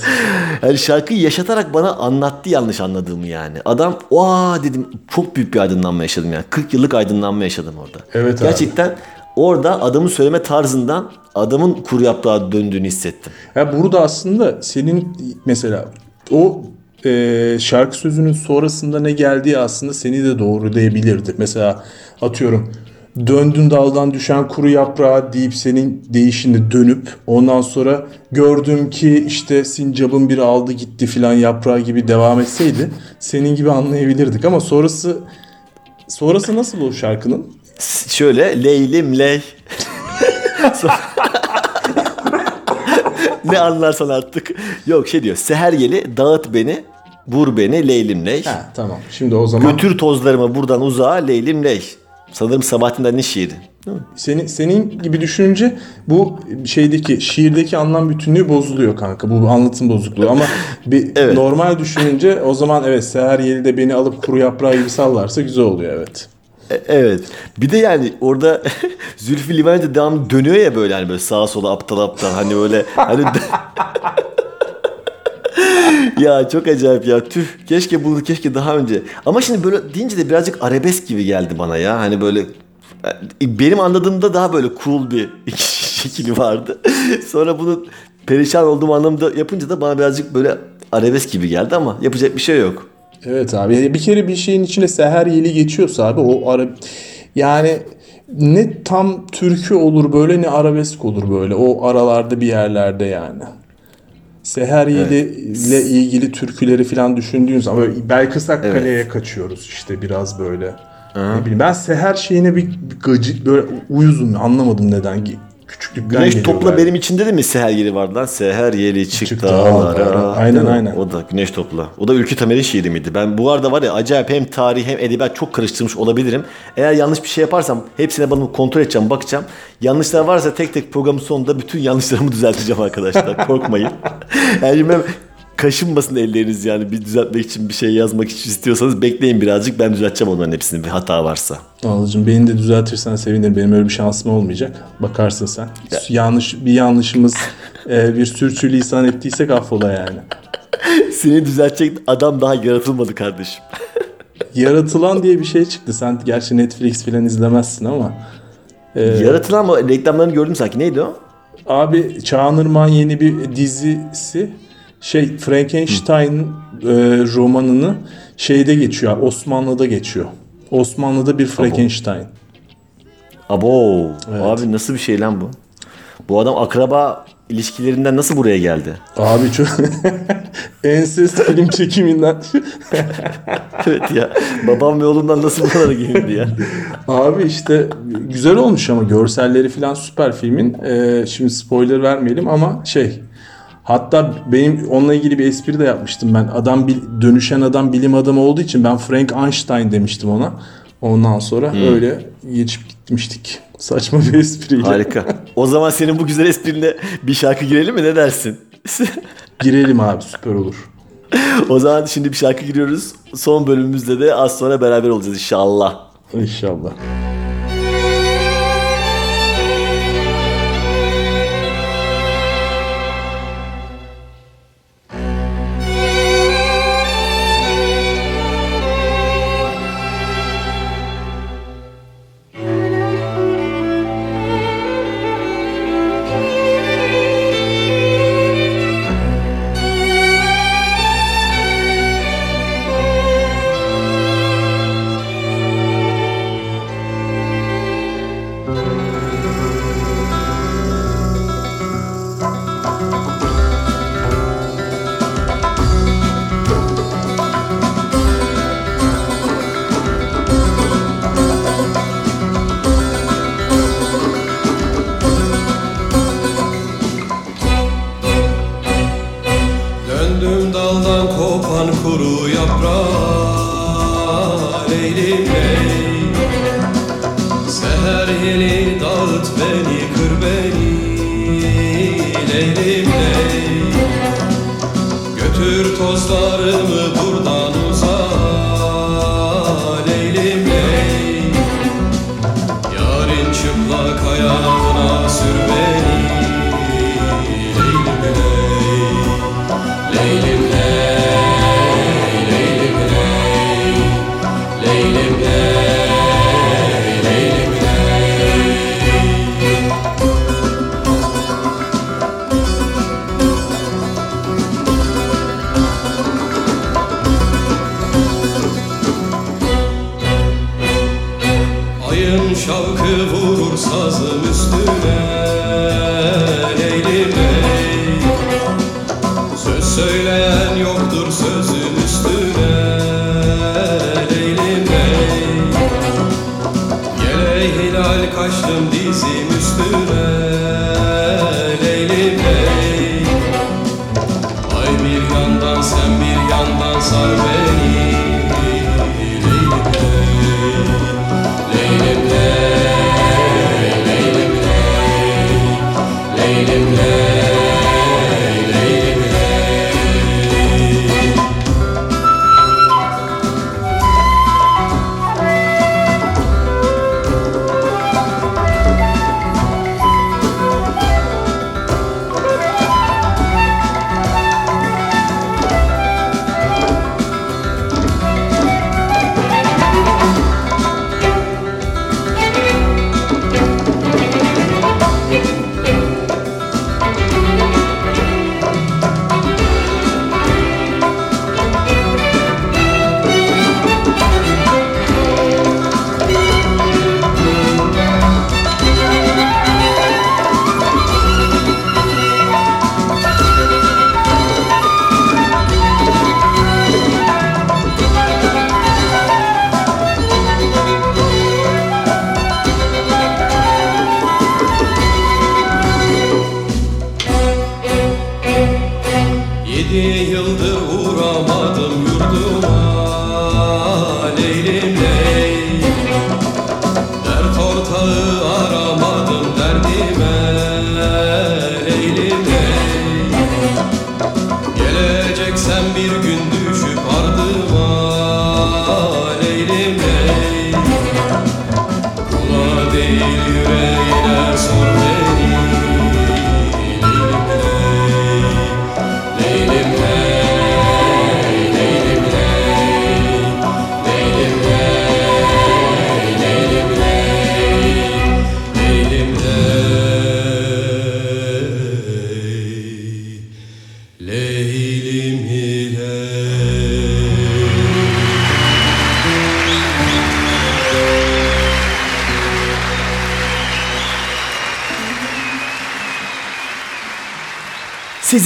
Yani şarkıyı yaşatarak bana anlattı yanlış anladığımı yani. Adam oha dedim çok büyük bir aydınlanma yaşadım yani. 40 yıllık aydınlanma yaşadım orada. Evet abi. Gerçekten orada adamın söyleme tarzından adamın kuru yaprağa döndüğünü hissettim. Ya burada aslında senin mesela o e, şarkı sözünün sonrasında ne geldiği aslında seni de doğrulayabilirdi. Mesela atıyorum döndün daldan düşen kuru yaprağı deyip senin değişini dönüp ondan sonra gördüm ki işte sincabın biri aldı gitti filan yaprağı gibi devam etseydi senin gibi anlayabilirdik ama sonrası sonrası nasıl o şarkının? Şöyle leylim ley. Ne anlarsan artık. Yok şey diyor. Seher yeli dağıt beni, vur beni leylim ley. Ha tamam. Şimdi o zaman Götür tozlarımı buradan uzağa leylim ley. Sanırım Sabahattin Ali'nin şiiri. Senin senin gibi düşününce bu şeydeki şiirdeki anlam bütünlüğü bozuluyor kanka. Bu anlatım bozukluğu ama bir Evet. normal düşününce o zaman evet Seher Yeli de beni alıp kuru yaprağı gibi sallarsa güzel oluyor evet. E- Evet. Bir de yani orada Zülfü Livaneli de devamlı dönüyor ya böyle hani böyle sağa sola aptal aptal hani böyle hani ya çok acayip ya tüh keşke bunu keşke daha önce ama şimdi böyle deyince de birazcık arabesk gibi geldi bana ya hani böyle e, benim anladığımda daha böyle cool bir şekili vardı sonra bunu perişan olduğum anlamda yapınca da bana birazcık böyle arabesk gibi geldi ama yapacak bir şey yok. Evet abi bir kere bir şeyin içine Seher Yeli geçiyorsa abi o ara yani ne tam türkü olur böyle ne arabesk olur böyle o aralarda bir yerlerde yani. Seher Yeli ile ilgili türküleri falan düşündüğün zaman böyle Belkıs Akkale'ye kaçıyoruz işte biraz böyle. Ne bileyim ben Seher şeyine bir, bir gıcık böyle uyuzum anlamadım neden. Küçüklükten Güneş topla benim içinde de mi seher yeri vardı lan? Seher yeri çık Çık dağlara. dağlara. Aynen, aynen. O da Güneş topla. O da Ülkü Tamer'in şiiri miydi? Ben bu arada var ya acayip hem tarih hem edebiyat çok karıştırmış olabilirim. Eğer yanlış bir şey yaparsam hepsine bana kontrol edeceğim, bakacağım. Yanlışlar varsa tek tek programın sonunda bütün yanlışlarımı düzelteceğim arkadaşlar. Korkmayın. Yani kaşınmasın elleriniz yani bir düzeltmek için bir şey yazmak için istiyorsanız bekleyin birazcık ben düzelteceğim onların hepsini bir hata varsa. Anladım. Beni de düzeltirsen sevinirim. Benim öyle bir şansım olmayacak. Bakarsın sen. Yanlış bir yanlışımız e, bir sürçülisan ettiysek affola yani. Seni düzeltecek adam daha yaratılmadı kardeşim. Yaratılan diye bir şey çıktı. Sen gerçi Netflix falan izlemezsin ama. e, Yaratılan mı? Reklamlarını gördüm sanki. Neydi o? Abi Çağan Irmak'ın yeni bir dizisi şey Frankenstein e, romanını şeyde geçiyor. Osmanlı'da geçiyor. Osmanlı'da bir Frankenstein. Abo. Abi nasıl bir şey lan bu? Bu adam akraba ilişkilerinden nasıl buraya geldi? Abi çok ensest film çekiminden. evet ya. Babam ve oğlumdan nasıl buralara gelindi ya? Abi işte güzel olmuş ama görselleri falan süper filmin. Ee, şimdi spoiler vermeyelim ama şey hatta benim onunla ilgili bir espri de yapmıştım ben. Adam bil- dönüşen adam bilim adamı olduğu için ben Frank Einstein demiştim ona. Ondan sonra öyle geçip gitmiştik. Saçma bir espriyle. Harika. O zaman senin bu güzel esprinle bir şarkı girelim mi? Ne dersin? Girelim abi süper olur. o zaman şimdi bir şarkı giriyoruz. Son bölümümüzde de az sonra beraber olacağız inşallah. İnşallah.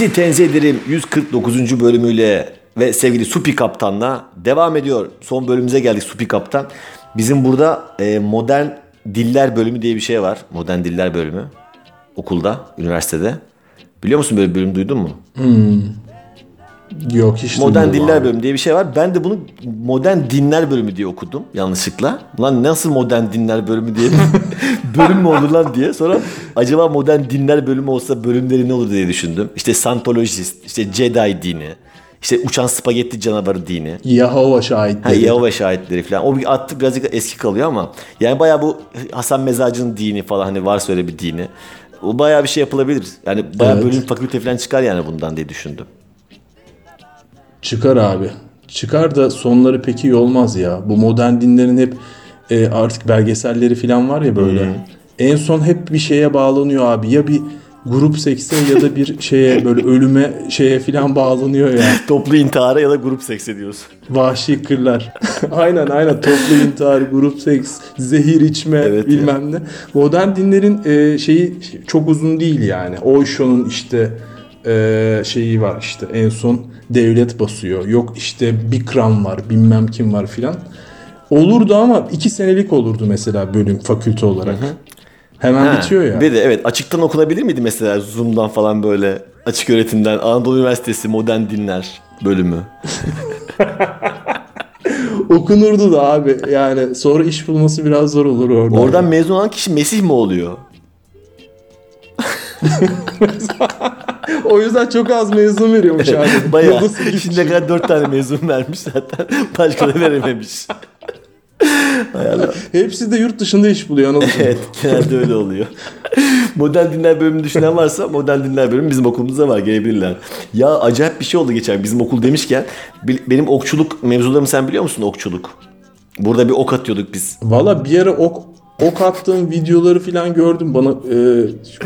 Sizi tenzih ederim 149. bölümüyle ve sevgili Supi Kaptan'la devam ediyor. Son bölümümüze geldik Supi Kaptan. Bizim burada e, modern diller bölümü diye bir şey var. Modern diller bölümü. Okulda, üniversitede. Biliyor musun böyle bir bölüm duydun mu? Yok hiç Modern diller abi. bölümü diye bir şey var. Ben de bunu modern dinler bölümü diye okudum yanlışlıkla. Lan nasıl modern dinler bölümü diye bölüm mü olur lan diye. Sonra acaba modern dinler bölümü olsa bölümleri ne olur diye düşündüm. İşte Scientologist, işte Jedi dini, işte uçan spagetti canavarı dini. Yahova Ha, şahitleri. Yahova şahitleri falan. O bir attı birazcık eski kalıyor ama yani bayağı bu Hasan Mezacı'nın dini falan hani varsa öyle bir dini. O bayağı bir şey yapılabilir. Yani bayağı Evet. bölüm fakülte falan çıkar yani bundan diye düşündüm. Çıkar abi. Çıkar da sonları pek iyi olmaz ya. Bu modern dinlerin hep e, artık belgeselleri falan var ya böyle. En son hep bir şeye bağlanıyor abi. Ya bir grup sekse ya da bir şeye böyle ölüme şeye falan bağlanıyor ya. Toplu intihara ya da grup seks ediyoruz. Vahşi kırlar. aynen aynen toplu intihar, grup seks, zehir içme Evet bilmem ne. Modern dinlerin e, şeyi çok uzun değil yani. Osho'nun işte e, şeyi var işte en son devlet basıyor. Yok işte Bikram var bilmem kim var filan. Olurdu ama iki senelik olurdu mesela bölüm fakülte olarak. Hemen Ha, bitiyor ya. Bir de evet açıktan okunabilir miydi mesela Zoom'dan falan böyle açık öğretimden Anadolu Üniversitesi Modern Dinler bölümü. Okunurdu da abi. Yani sonra iş bulması biraz zor olur orada. Oradan mezun olan kişi Mesih mi oluyor? O yüzden çok az mezun veriyormuş abi. Bayağı. Şimdiye kadar dört tane mezun vermiş zaten. Başka da verememiş. Hepsi de yurt dışında iş buluyor Anadolu. evet genelde öyle oluyor. modern dinler bölümünü düşünen varsa modern dinler bölümü bizim okulumuzda var gelebilirler. Ya acayip bir şey oldu geçen bizim okul demişken benim okçuluk mevzularımı sen biliyor musun okçuluk? Burada bir ok atıyorduk biz. Valla bir ara ok ok attığım videoları falan gördüm bana e,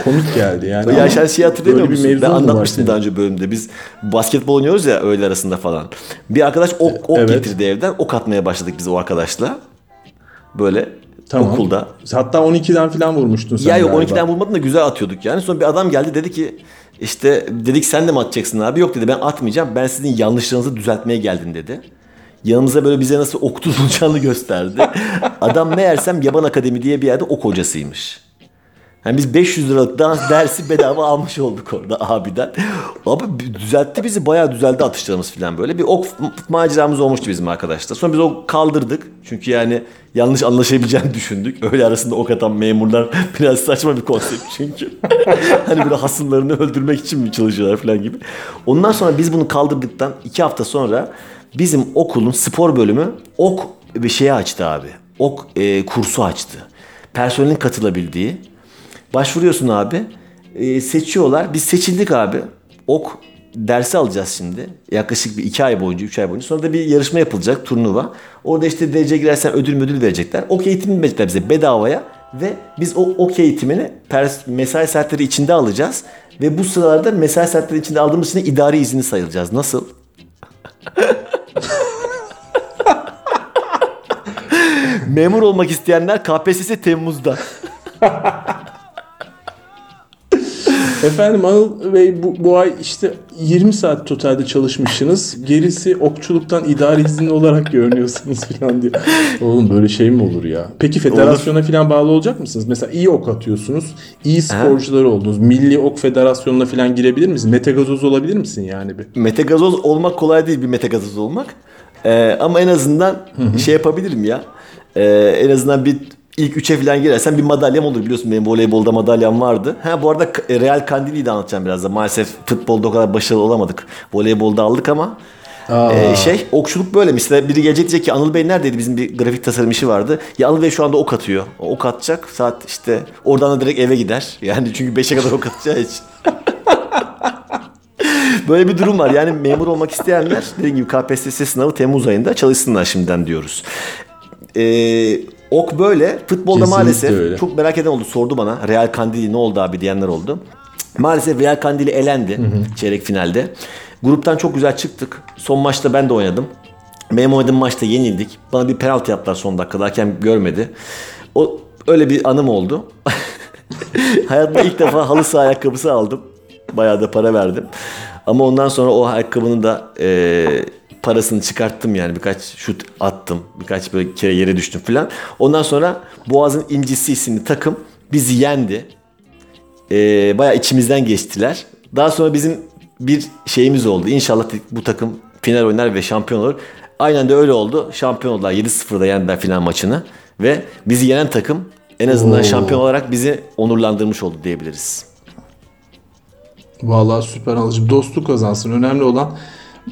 komik geldi yani. Ya sen şey bir musun? mevzu Ben anlatmıştım daha önce bölümde. Biz basketbol oynuyoruz ya öğle arasında falan. Bir arkadaş ok, ok Evet. getirdi evden. Ok atmaya başladık biz o arkadaşla. Böyle Tamam. okulda. Hatta 12'den falan vurmuştun sen Ya yok galiba. 12'den vurmadın da güzel atıyorduk yani. Sonra bir adam geldi dedi ki işte dedik sen de mi atacaksın abi? Yok dedi ben atmayacağım. Ben sizin yanlışlarınızı düzeltmeye geldim dedi. Yanımıza böyle bize nasıl ok tutulacağını gösterdi. Adam meğersem Yaban Akademi diye bir yerde ok hocasıymış. Yani biz 500 liralık dans dersi bedava almış olduk orada abiden. Abi düzeltti bizi bayağı düzeldi atışlarımız falan böyle. Bir ok maceramız olmuştu bizim arkadaşlar. Sonra biz o kaldırdık. Çünkü yani yanlış anlaşabileceğini düşündük. Öyle arasında ok atan memurlar biraz saçma bir konsept çünkü. hani böyle hasımlarını öldürmek için mi çalışıyorlar falan gibi. Ondan sonra biz bunu kaldırdıktan iki hafta sonra bizim okulun spor bölümü ok bir şeye açtı abi. Ok e, kursu açtı. Personelin katılabildiği. Başvuruyorsun abi. E, seçiyorlar. Biz seçildik abi. Ok dersi alacağız şimdi. Yaklaşık bir iki ay boyunca, üç ay boyunca. Sonra da bir yarışma yapılacak, turnuva. Orada işte derece girersen ödül müdül verecekler. Ok eğitimi verecekler bize bedavaya. Ve biz o ok eğitimini pers- mesai saatleri içinde alacağız. Ve bu sıralarda mesai saatleri içinde aldığımız için idari izni sayılacağız. Nasıl? Memur olmak isteyenler KPSS Temmuz'da. Efendim Anıl Bey bu, bu ay işte 20 saat totalde çalışmışsınız. Gerisi okçuluktan idari izinli olarak görünüyorsunuz falan diyor. Oğlum böyle şey mi olur ya? Peki federasyona falan bağlı olacak mısınız? Mesela iyi ok atıyorsunuz. iyi sporcular oldunuz. Milli Ok Federasyonu'na falan girebilir misiniz? Mete Gazoz olabilir misin yani bir? Metagazoz olmak kolay değil bir metagazoz olmak. Ee, ama en azından şey yapabilirim ya. Ee, en azından bir ilk üçe falan girersen bir madalyam olur biliyorsun benim voleybolda madalyam vardı. Ha bu arada K- Real Kandili'yi de anlatacağım biraz da. Maalesef futbolda o kadar başarılı olamadık. Voleybolda aldık ama ee, şey okçuluk böyle mesela biri gelecek diyecek ki Anıl Bey neredeydi bizim bir grafik tasarım işi vardı. Ya Anıl Bey şu anda ok atıyor. Ok atacak saat işte oradan da direkt eve gider. Yani çünkü 5'e kadar ok atacağı için. Böyle bir durum var. Yani memur olmak isteyenler dediğim gibi KPSS sınavı Temmuz ayında çalışsınlar şimdiden diyoruz. Ee, ok böyle. Futbolda Kesinlikle maalesef öyle. çok merak eden oldu. Sordu bana. Real Kandili ne oldu abi diyenler oldu. Maalesef Real Kandili elendi çeyrek finalde. Gruptan çok güzel çıktık. Son maçta ben de oynadım. Benim oynadığım maçta yenildik. Bana bir penaltı yaptılar son dakikada. Hakem görmedi. O öyle bir anım oldu. Hayatımda ilk defa halı saha ayakkabısı aldım. Bayağı da para verdim. Ama ondan sonra o ayakkabının da e, parasını çıkarttım yani. Birkaç şut attım. Birkaç böyle kere yere düştüm falan. Ondan sonra Boğaz'ın İncisi isimli takım bizi yendi. E, bayağı içimizden geçtiler. Daha sonra bizim bir şeyimiz oldu. İnşallah bu takım final oynar ve şampiyon olur. Aynen de öyle oldu. Şampiyon oldular. 7-0'da yendiler final maçını. Ve bizi yenen takım en azından Oo. şampiyon olarak bizi onurlandırmış oldu diyebiliriz. Vallahi süper alıcı. Dostluk kazansın. Önemli olan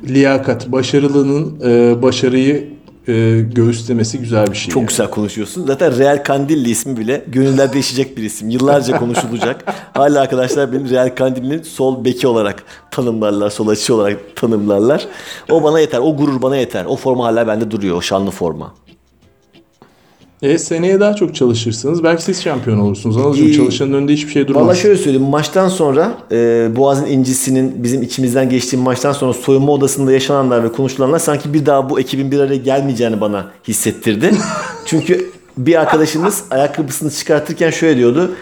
liyakat. Başarılının e, başarıyı e, göğüslemesi güzel bir şey. Çok yani. güzel konuşuyorsun. Zaten Real Kandilli ismi bile gönüller değişecek bir isim. Yıllarca konuşulacak. Hala arkadaşlar beni Real Kandilli'nin sol beki olarak tanımlarlar. Sol açı olarak tanımlarlar. O bana yeter. O gurur bana yeter. O forma hala bende duruyor. O şanlı forma. E seneye daha çok çalışırsınız. Belki siz şampiyon olursunuz. Anılcığım İyi. çalışanın önünde hiçbir şey durmaz. Valla şöyle söyleyeyim. Maçtan sonra e, Boğaz'ın incisinin bizim içimizden geçtiği maçtan sonra soyunma odasında yaşananlar ve konuşulanlar sanki bir daha bu ekibin bir araya gelmeyeceğini bana hissettirdi. Çünkü bir arkadaşımız ayakkabısını çıkartırken şöyle diyordu.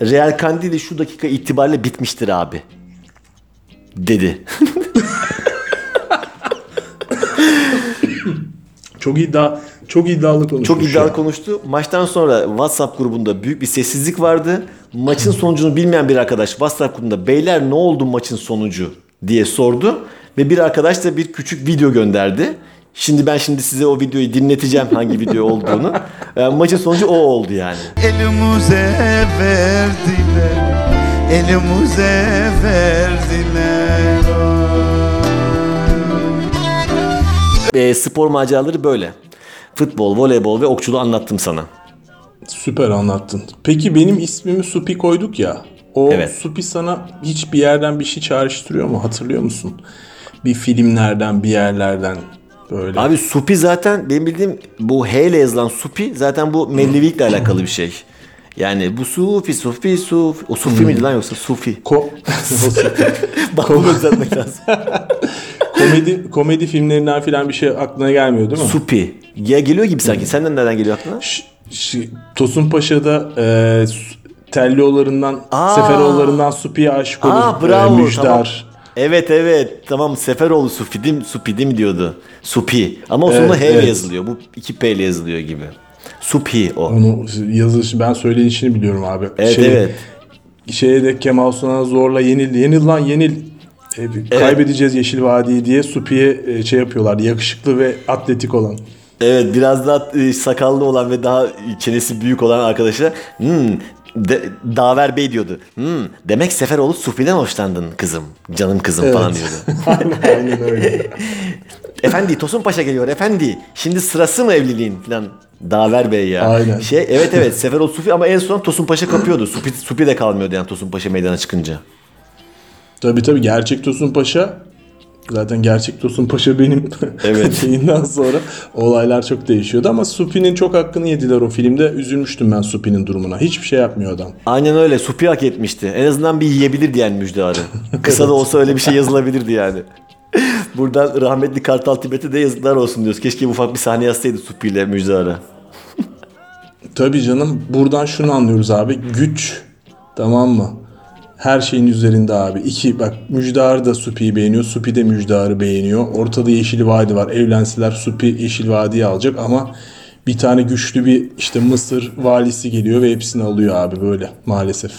Real Kandili şu dakika itibariyle bitmiştir abi. Dedi. Çok iddia çok iddialı konuşmuş. Çok iddialı ya. konuştu. Maçtan sonra WhatsApp grubunda büyük bir sessizlik vardı. Maçın sonucunu bilmeyen bir arkadaş WhatsApp grubunda beyler ne oldu maçın sonucu diye sordu. Ve bir arkadaş da bir küçük video gönderdi. Şimdi ben şimdi size o videoyu dinleteceğim hangi video olduğunu. Yani maçın sonucu o oldu yani. Elimize verdiler Elimize verdiler E, spor maceraları böyle. Futbol, voleybol ve okçuluğu anlattım sana. Süper anlattın. Peki benim ismimi Supi koyduk ya. O Evet. Supi sana hiçbir yerden bir şey çağrıştırıyor mu? Hatırlıyor musun? Bir filmlerden, bir yerlerden böyle. Abi Supi zaten benim bildiğim bu H ile yazılan Supi zaten bu Mellevilikle alakalı bir şey. Yani bu Sufi, Sufi, Sufi. O Sufi miydi lan yoksa Sufi? Ko- O Supi. Bak bunu düzeltmek lazım. komedi komedi filmlerinden filan bir şey aklına gelmiyor değil mi? Supi. Ya geliyor gibi sanki. Senden nereden geliyor aklına? Ş- ş- Tosun Paşa'da e, Tellioğullarından, Aa. Seferoğullarından Supi'ye aşık olur. Aa e, bravo. Müjdar. Tamam. Evet evet. Tamam Seferoğlu Sufi değil mi? Supi değil mi diyordu? Supi. Ama o Evet, sonunda H evet. yazılıyor. Bu iki P ile yazılıyor gibi. Supi o. Onu yazılışı ben söyleyişini biliyorum abi. Evet Şey- evet. Şeye de Kemal Sunal'a zorla yenil. Yenil lan yenil. E, Kaybedeceğiz Yeşil Vadi'yi diye Supi'ye e, şey yapıyorlar. Yakışıklı ve atletik olan. Evet biraz daha e, sakallı olan ve daha çenesi büyük olan arkadaşa hmm, de, Daver Bey diyordu. Hmm, demek Seferoğlu Sufi'den hoşlandın kızım. Canım kızım falan diyordu. aynen, öyle. efendi Tosun Paşa geliyor efendi. Şimdi sırası mı evliliğin falan. Daver Bey ya. Aynen. Şey evet evet Seferoğlu Sufi ama en son Tosun Paşa kapıyordu. Supi, Supi de kalmıyordu yani Tosun Paşa meydana çıkınca. Tabii tabii gerçek Tosun Paşa zaten gerçek Tosun Paşa benim Evet. şeyinden sonra olaylar çok değişiyordu ama Supi'nin çok hakkını yediler o filmde. Üzülmüştüm ben Supi'nin durumuna. Hiçbir şey yapmıyor adam. Aynen öyle. Supi hak etmişti. En azından bir yiyebilirdi yani müjdarı. Kısa da olsa öyle bir şey yazılabilirdi yani. Buradan rahmetli Kartal Tibet'e de yazıklar olsun diyoruz. Keşke ufak bir sahne yazsaydı Supi ile müjdarı. Tabii canım buradan şunu anlıyoruz abi. Güç tamam mı? Her şeyin üzerinde abi. İki bak Müjdar da Supi'yi beğeniyor. Supi de Müjdar'ı beğeniyor. Ortada Yeşil Vadi var. Evlenseler Supi Yeşil Vadi'yi alacak ama bir tane güçlü bir işte Mısır valisi geliyor ve hepsini alıyor abi böyle maalesef.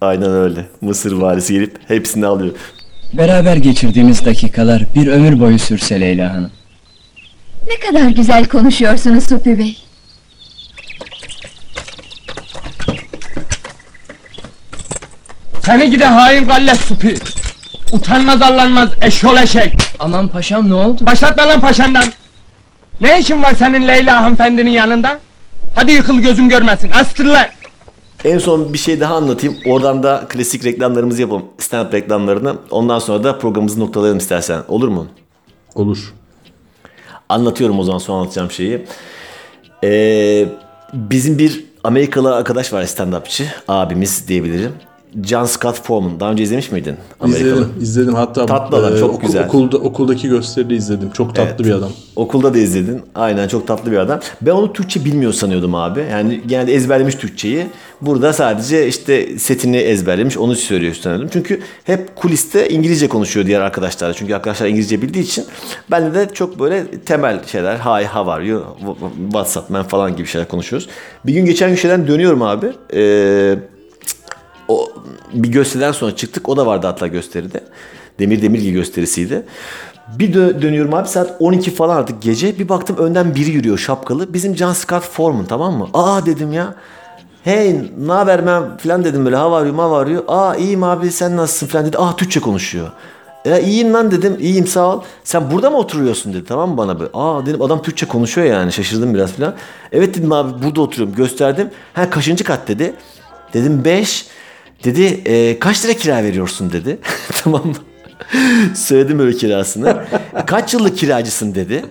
Aynen öyle. Mısır valisi gelip hepsini alıyor. Beraber geçirdiğimiz dakikalar bir ömür boyu sürse Leyla Hanım. Ne kadar güzel konuşuyorsunuz Supi Bey. Seni gide hain gallet supi. Utanmaz arlanmaz eşyol eşek. Aman paşam ne oldu? Başlatma lan paşandan. Ne işin var senin Leyla hanımefendinin yanında? Hadi yıkıl gözüm görmesin. Astır lan. En son bir şey daha anlatayım. Oradan da klasik reklamlarımızı yapalım. Stand-up reklamlarını. Ondan sonra da programımızı noktalayalım istersen. Olur mu? Olur. Anlatıyorum o zaman son anlatacağım şeyi. Ee, bizim bir Amerikalı arkadaş var stand-upçı. Abimiz diyebilirim. John Scott Foreman. Daha önce izlemiş miydin? İzledim, izledim. Hatta Tatlı adam, çok oku- güzel. Okulda, okuldaki gösteride izledim. Çok tatlı Evet. bir adam. Okulda da izledin. Aynen çok tatlı bir adam. Ben onu Türkçe bilmiyor sanıyordum abi. Yani genelde ezberlemiş Türkçeyi. Burada sadece işte setini ezberlemiş. Onu söylüyor sanıyordum. Çünkü hep kuliste İngilizce konuşuyor diğer arkadaşlar. Çünkü arkadaşlar İngilizce bildiği için ben de çok böyle temel şeyler. Hi, how are you? What's up man falan gibi şeyler konuşuyoruz. Bir gün geçen gün şeyden dönüyorum abi. Eee o bir gösteriden sonra çıktık. O da vardı hatta gösteride. Demir Demirgi gösterisiydi. Bir dö- dönüyorum abi saat 12 falan artık gece. Bir baktım önden biri yürüyor şapkalı. Bizim John Scott Foreman tamam mı? Aa dedim ya. Hey ne haber ben falan dedim böyle hava arıyor hava arıyor. Aa iyiyim abi sen nasılsın falan dedi. Aa Türkçe konuşuyor. Ya iyiyim lan dedim. İyiyim sağ ol. Sen burada mı oturuyorsun dedi tamam mı bana böyle. Aa dedim adam Türkçe konuşuyor yani şaşırdım biraz falan. Evet dedim abi burada oturuyorum gösterdim. Ha kaçıncı kat dedi. Dedim 5. Dedi "E, kaç lira kira veriyorsun dedi. tamam mı? Söyledim öyle kirasını. kaç yıllık kiracısın dedi.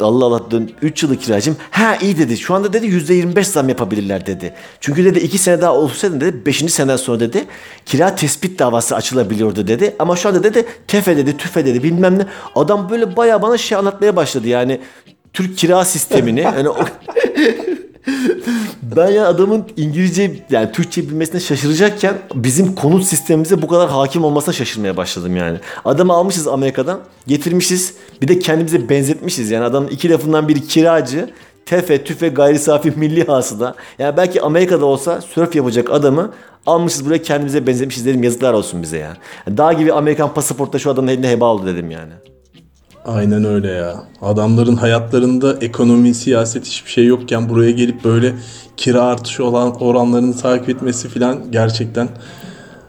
Allah Allah dön 3 yıllık kiracım. Ha iyi dedi. Şu anda dedi %25 zam yapabilirler dedi. Çünkü dedi 2 sene daha olsaydı dedi 5. seneden sonra dedi kira tespit davası açılabiliyordu dedi. Ama şu anda dedi tefe dedi tüfe dedi bilmem ne. Adam böyle bayağı bana şey anlatmaya başladı yani. Türk kira sistemini. Yani o... Ben ya adamın İngilizce yani Türkçe bilmesine şaşıracakken bizim konut sistemimize bu kadar hakim olmasına şaşırmaya başladım yani. Adamı almışız Amerika'dan getirmişiz bir de kendimize benzetmişiz yani adamın iki lafından biri kiracı tefe tüfe gayri safi milli hasıda. Yani belki Amerika'da olsa sörf yapacak adamı almışız buraya kendimize benzetmişiz dedim yazıklar olsun bize yani. Dağ gibi Amerikan pasaportta şu adamın eline heba oldu dedim yani. Aynen öyle ya. Adamların hayatlarında ekonomi, siyaset hiçbir şey yokken buraya gelip böyle kira artışı olan oranlarını takip etmesi filan gerçekten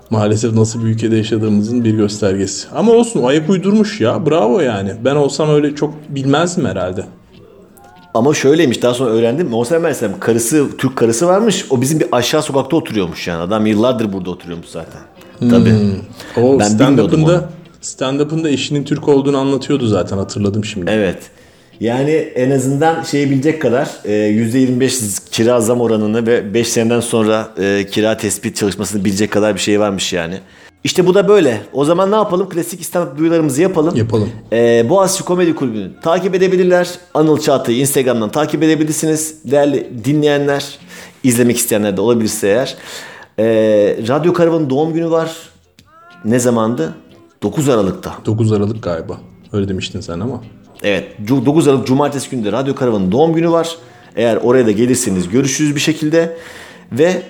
maalesef nasıl bir ülkede yaşadığımızın bir göstergesi. Ama olsun ayak uydurmuş ya. Bravo yani. Ben olsam öyle çok bilmezdim herhalde. Ama şöyleymiş daha sonra öğrendim. Olsa Mersem karısı Türk karısı varmış. O bizim bir aşağı sokakta oturuyormuş yani. Adam yıllardır burada oturuyormuş zaten. Tabii. O Ben bilmiyordum onu. Stand-up'ında stand-up'ında eşinin Türk olduğunu anlatıyordu zaten hatırladım şimdi. Evet. Yani en azından şeyi bilecek kadar e, %25 kira zam oranını ve 5 seneden sonra e, kira tespit çalışmasını bilecek kadar bir şey varmış yani. İşte bu da böyle. O zaman ne yapalım? Klasik İstanbul duyularımızı yapalım. Yapalım. Ee, Boğaziçi Komedi Kulübü'nü takip edebilirler. Anıl Çağatay'ı Instagram'dan takip edebilirsiniz. Değerli dinleyenler, izlemek isteyenler de olabilirse eğer. Ee, Radyo Karavan'ın doğum günü var. Ne zamandı? 9 Aralık'ta. 9 Aralık galiba. Öyle demiştin sen ama. Evet, cu- 9 Aralık Cumartesi günü de Radyo Karavan'ın doğum günü var. Eğer oraya da gelirseniz görüşürüz bir şekilde. Ve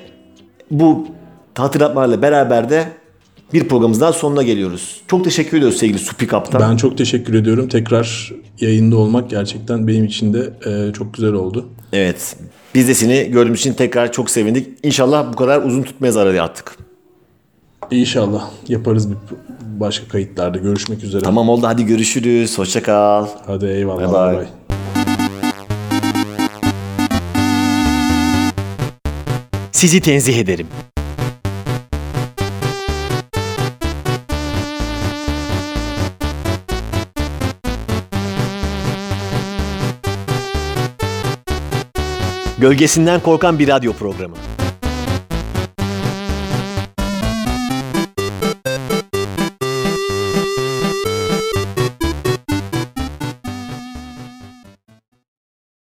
bu hatırlatmalarla beraber de bir programımızdan sonuna geliyoruz. Çok teşekkür ediyoruz sevgili Supi Kaptan. Ben çok teşekkür ediyorum. Tekrar yayında olmak gerçekten benim için de e, çok güzel oldu. Evet. Biz de seni gördüğümüz için tekrar çok sevindik. İnşallah bu kadar uzun tutmayız araya attık. İnşallah yaparız bir başka kayıtlarda. Görüşmek üzere. Tamam oldu hadi görüşürüz. Hoşça kal. Hadi eyvallah. Bye bye. Bye bye. Sizi tenzih ederim. Gölgesinden korkan bir radyo programı.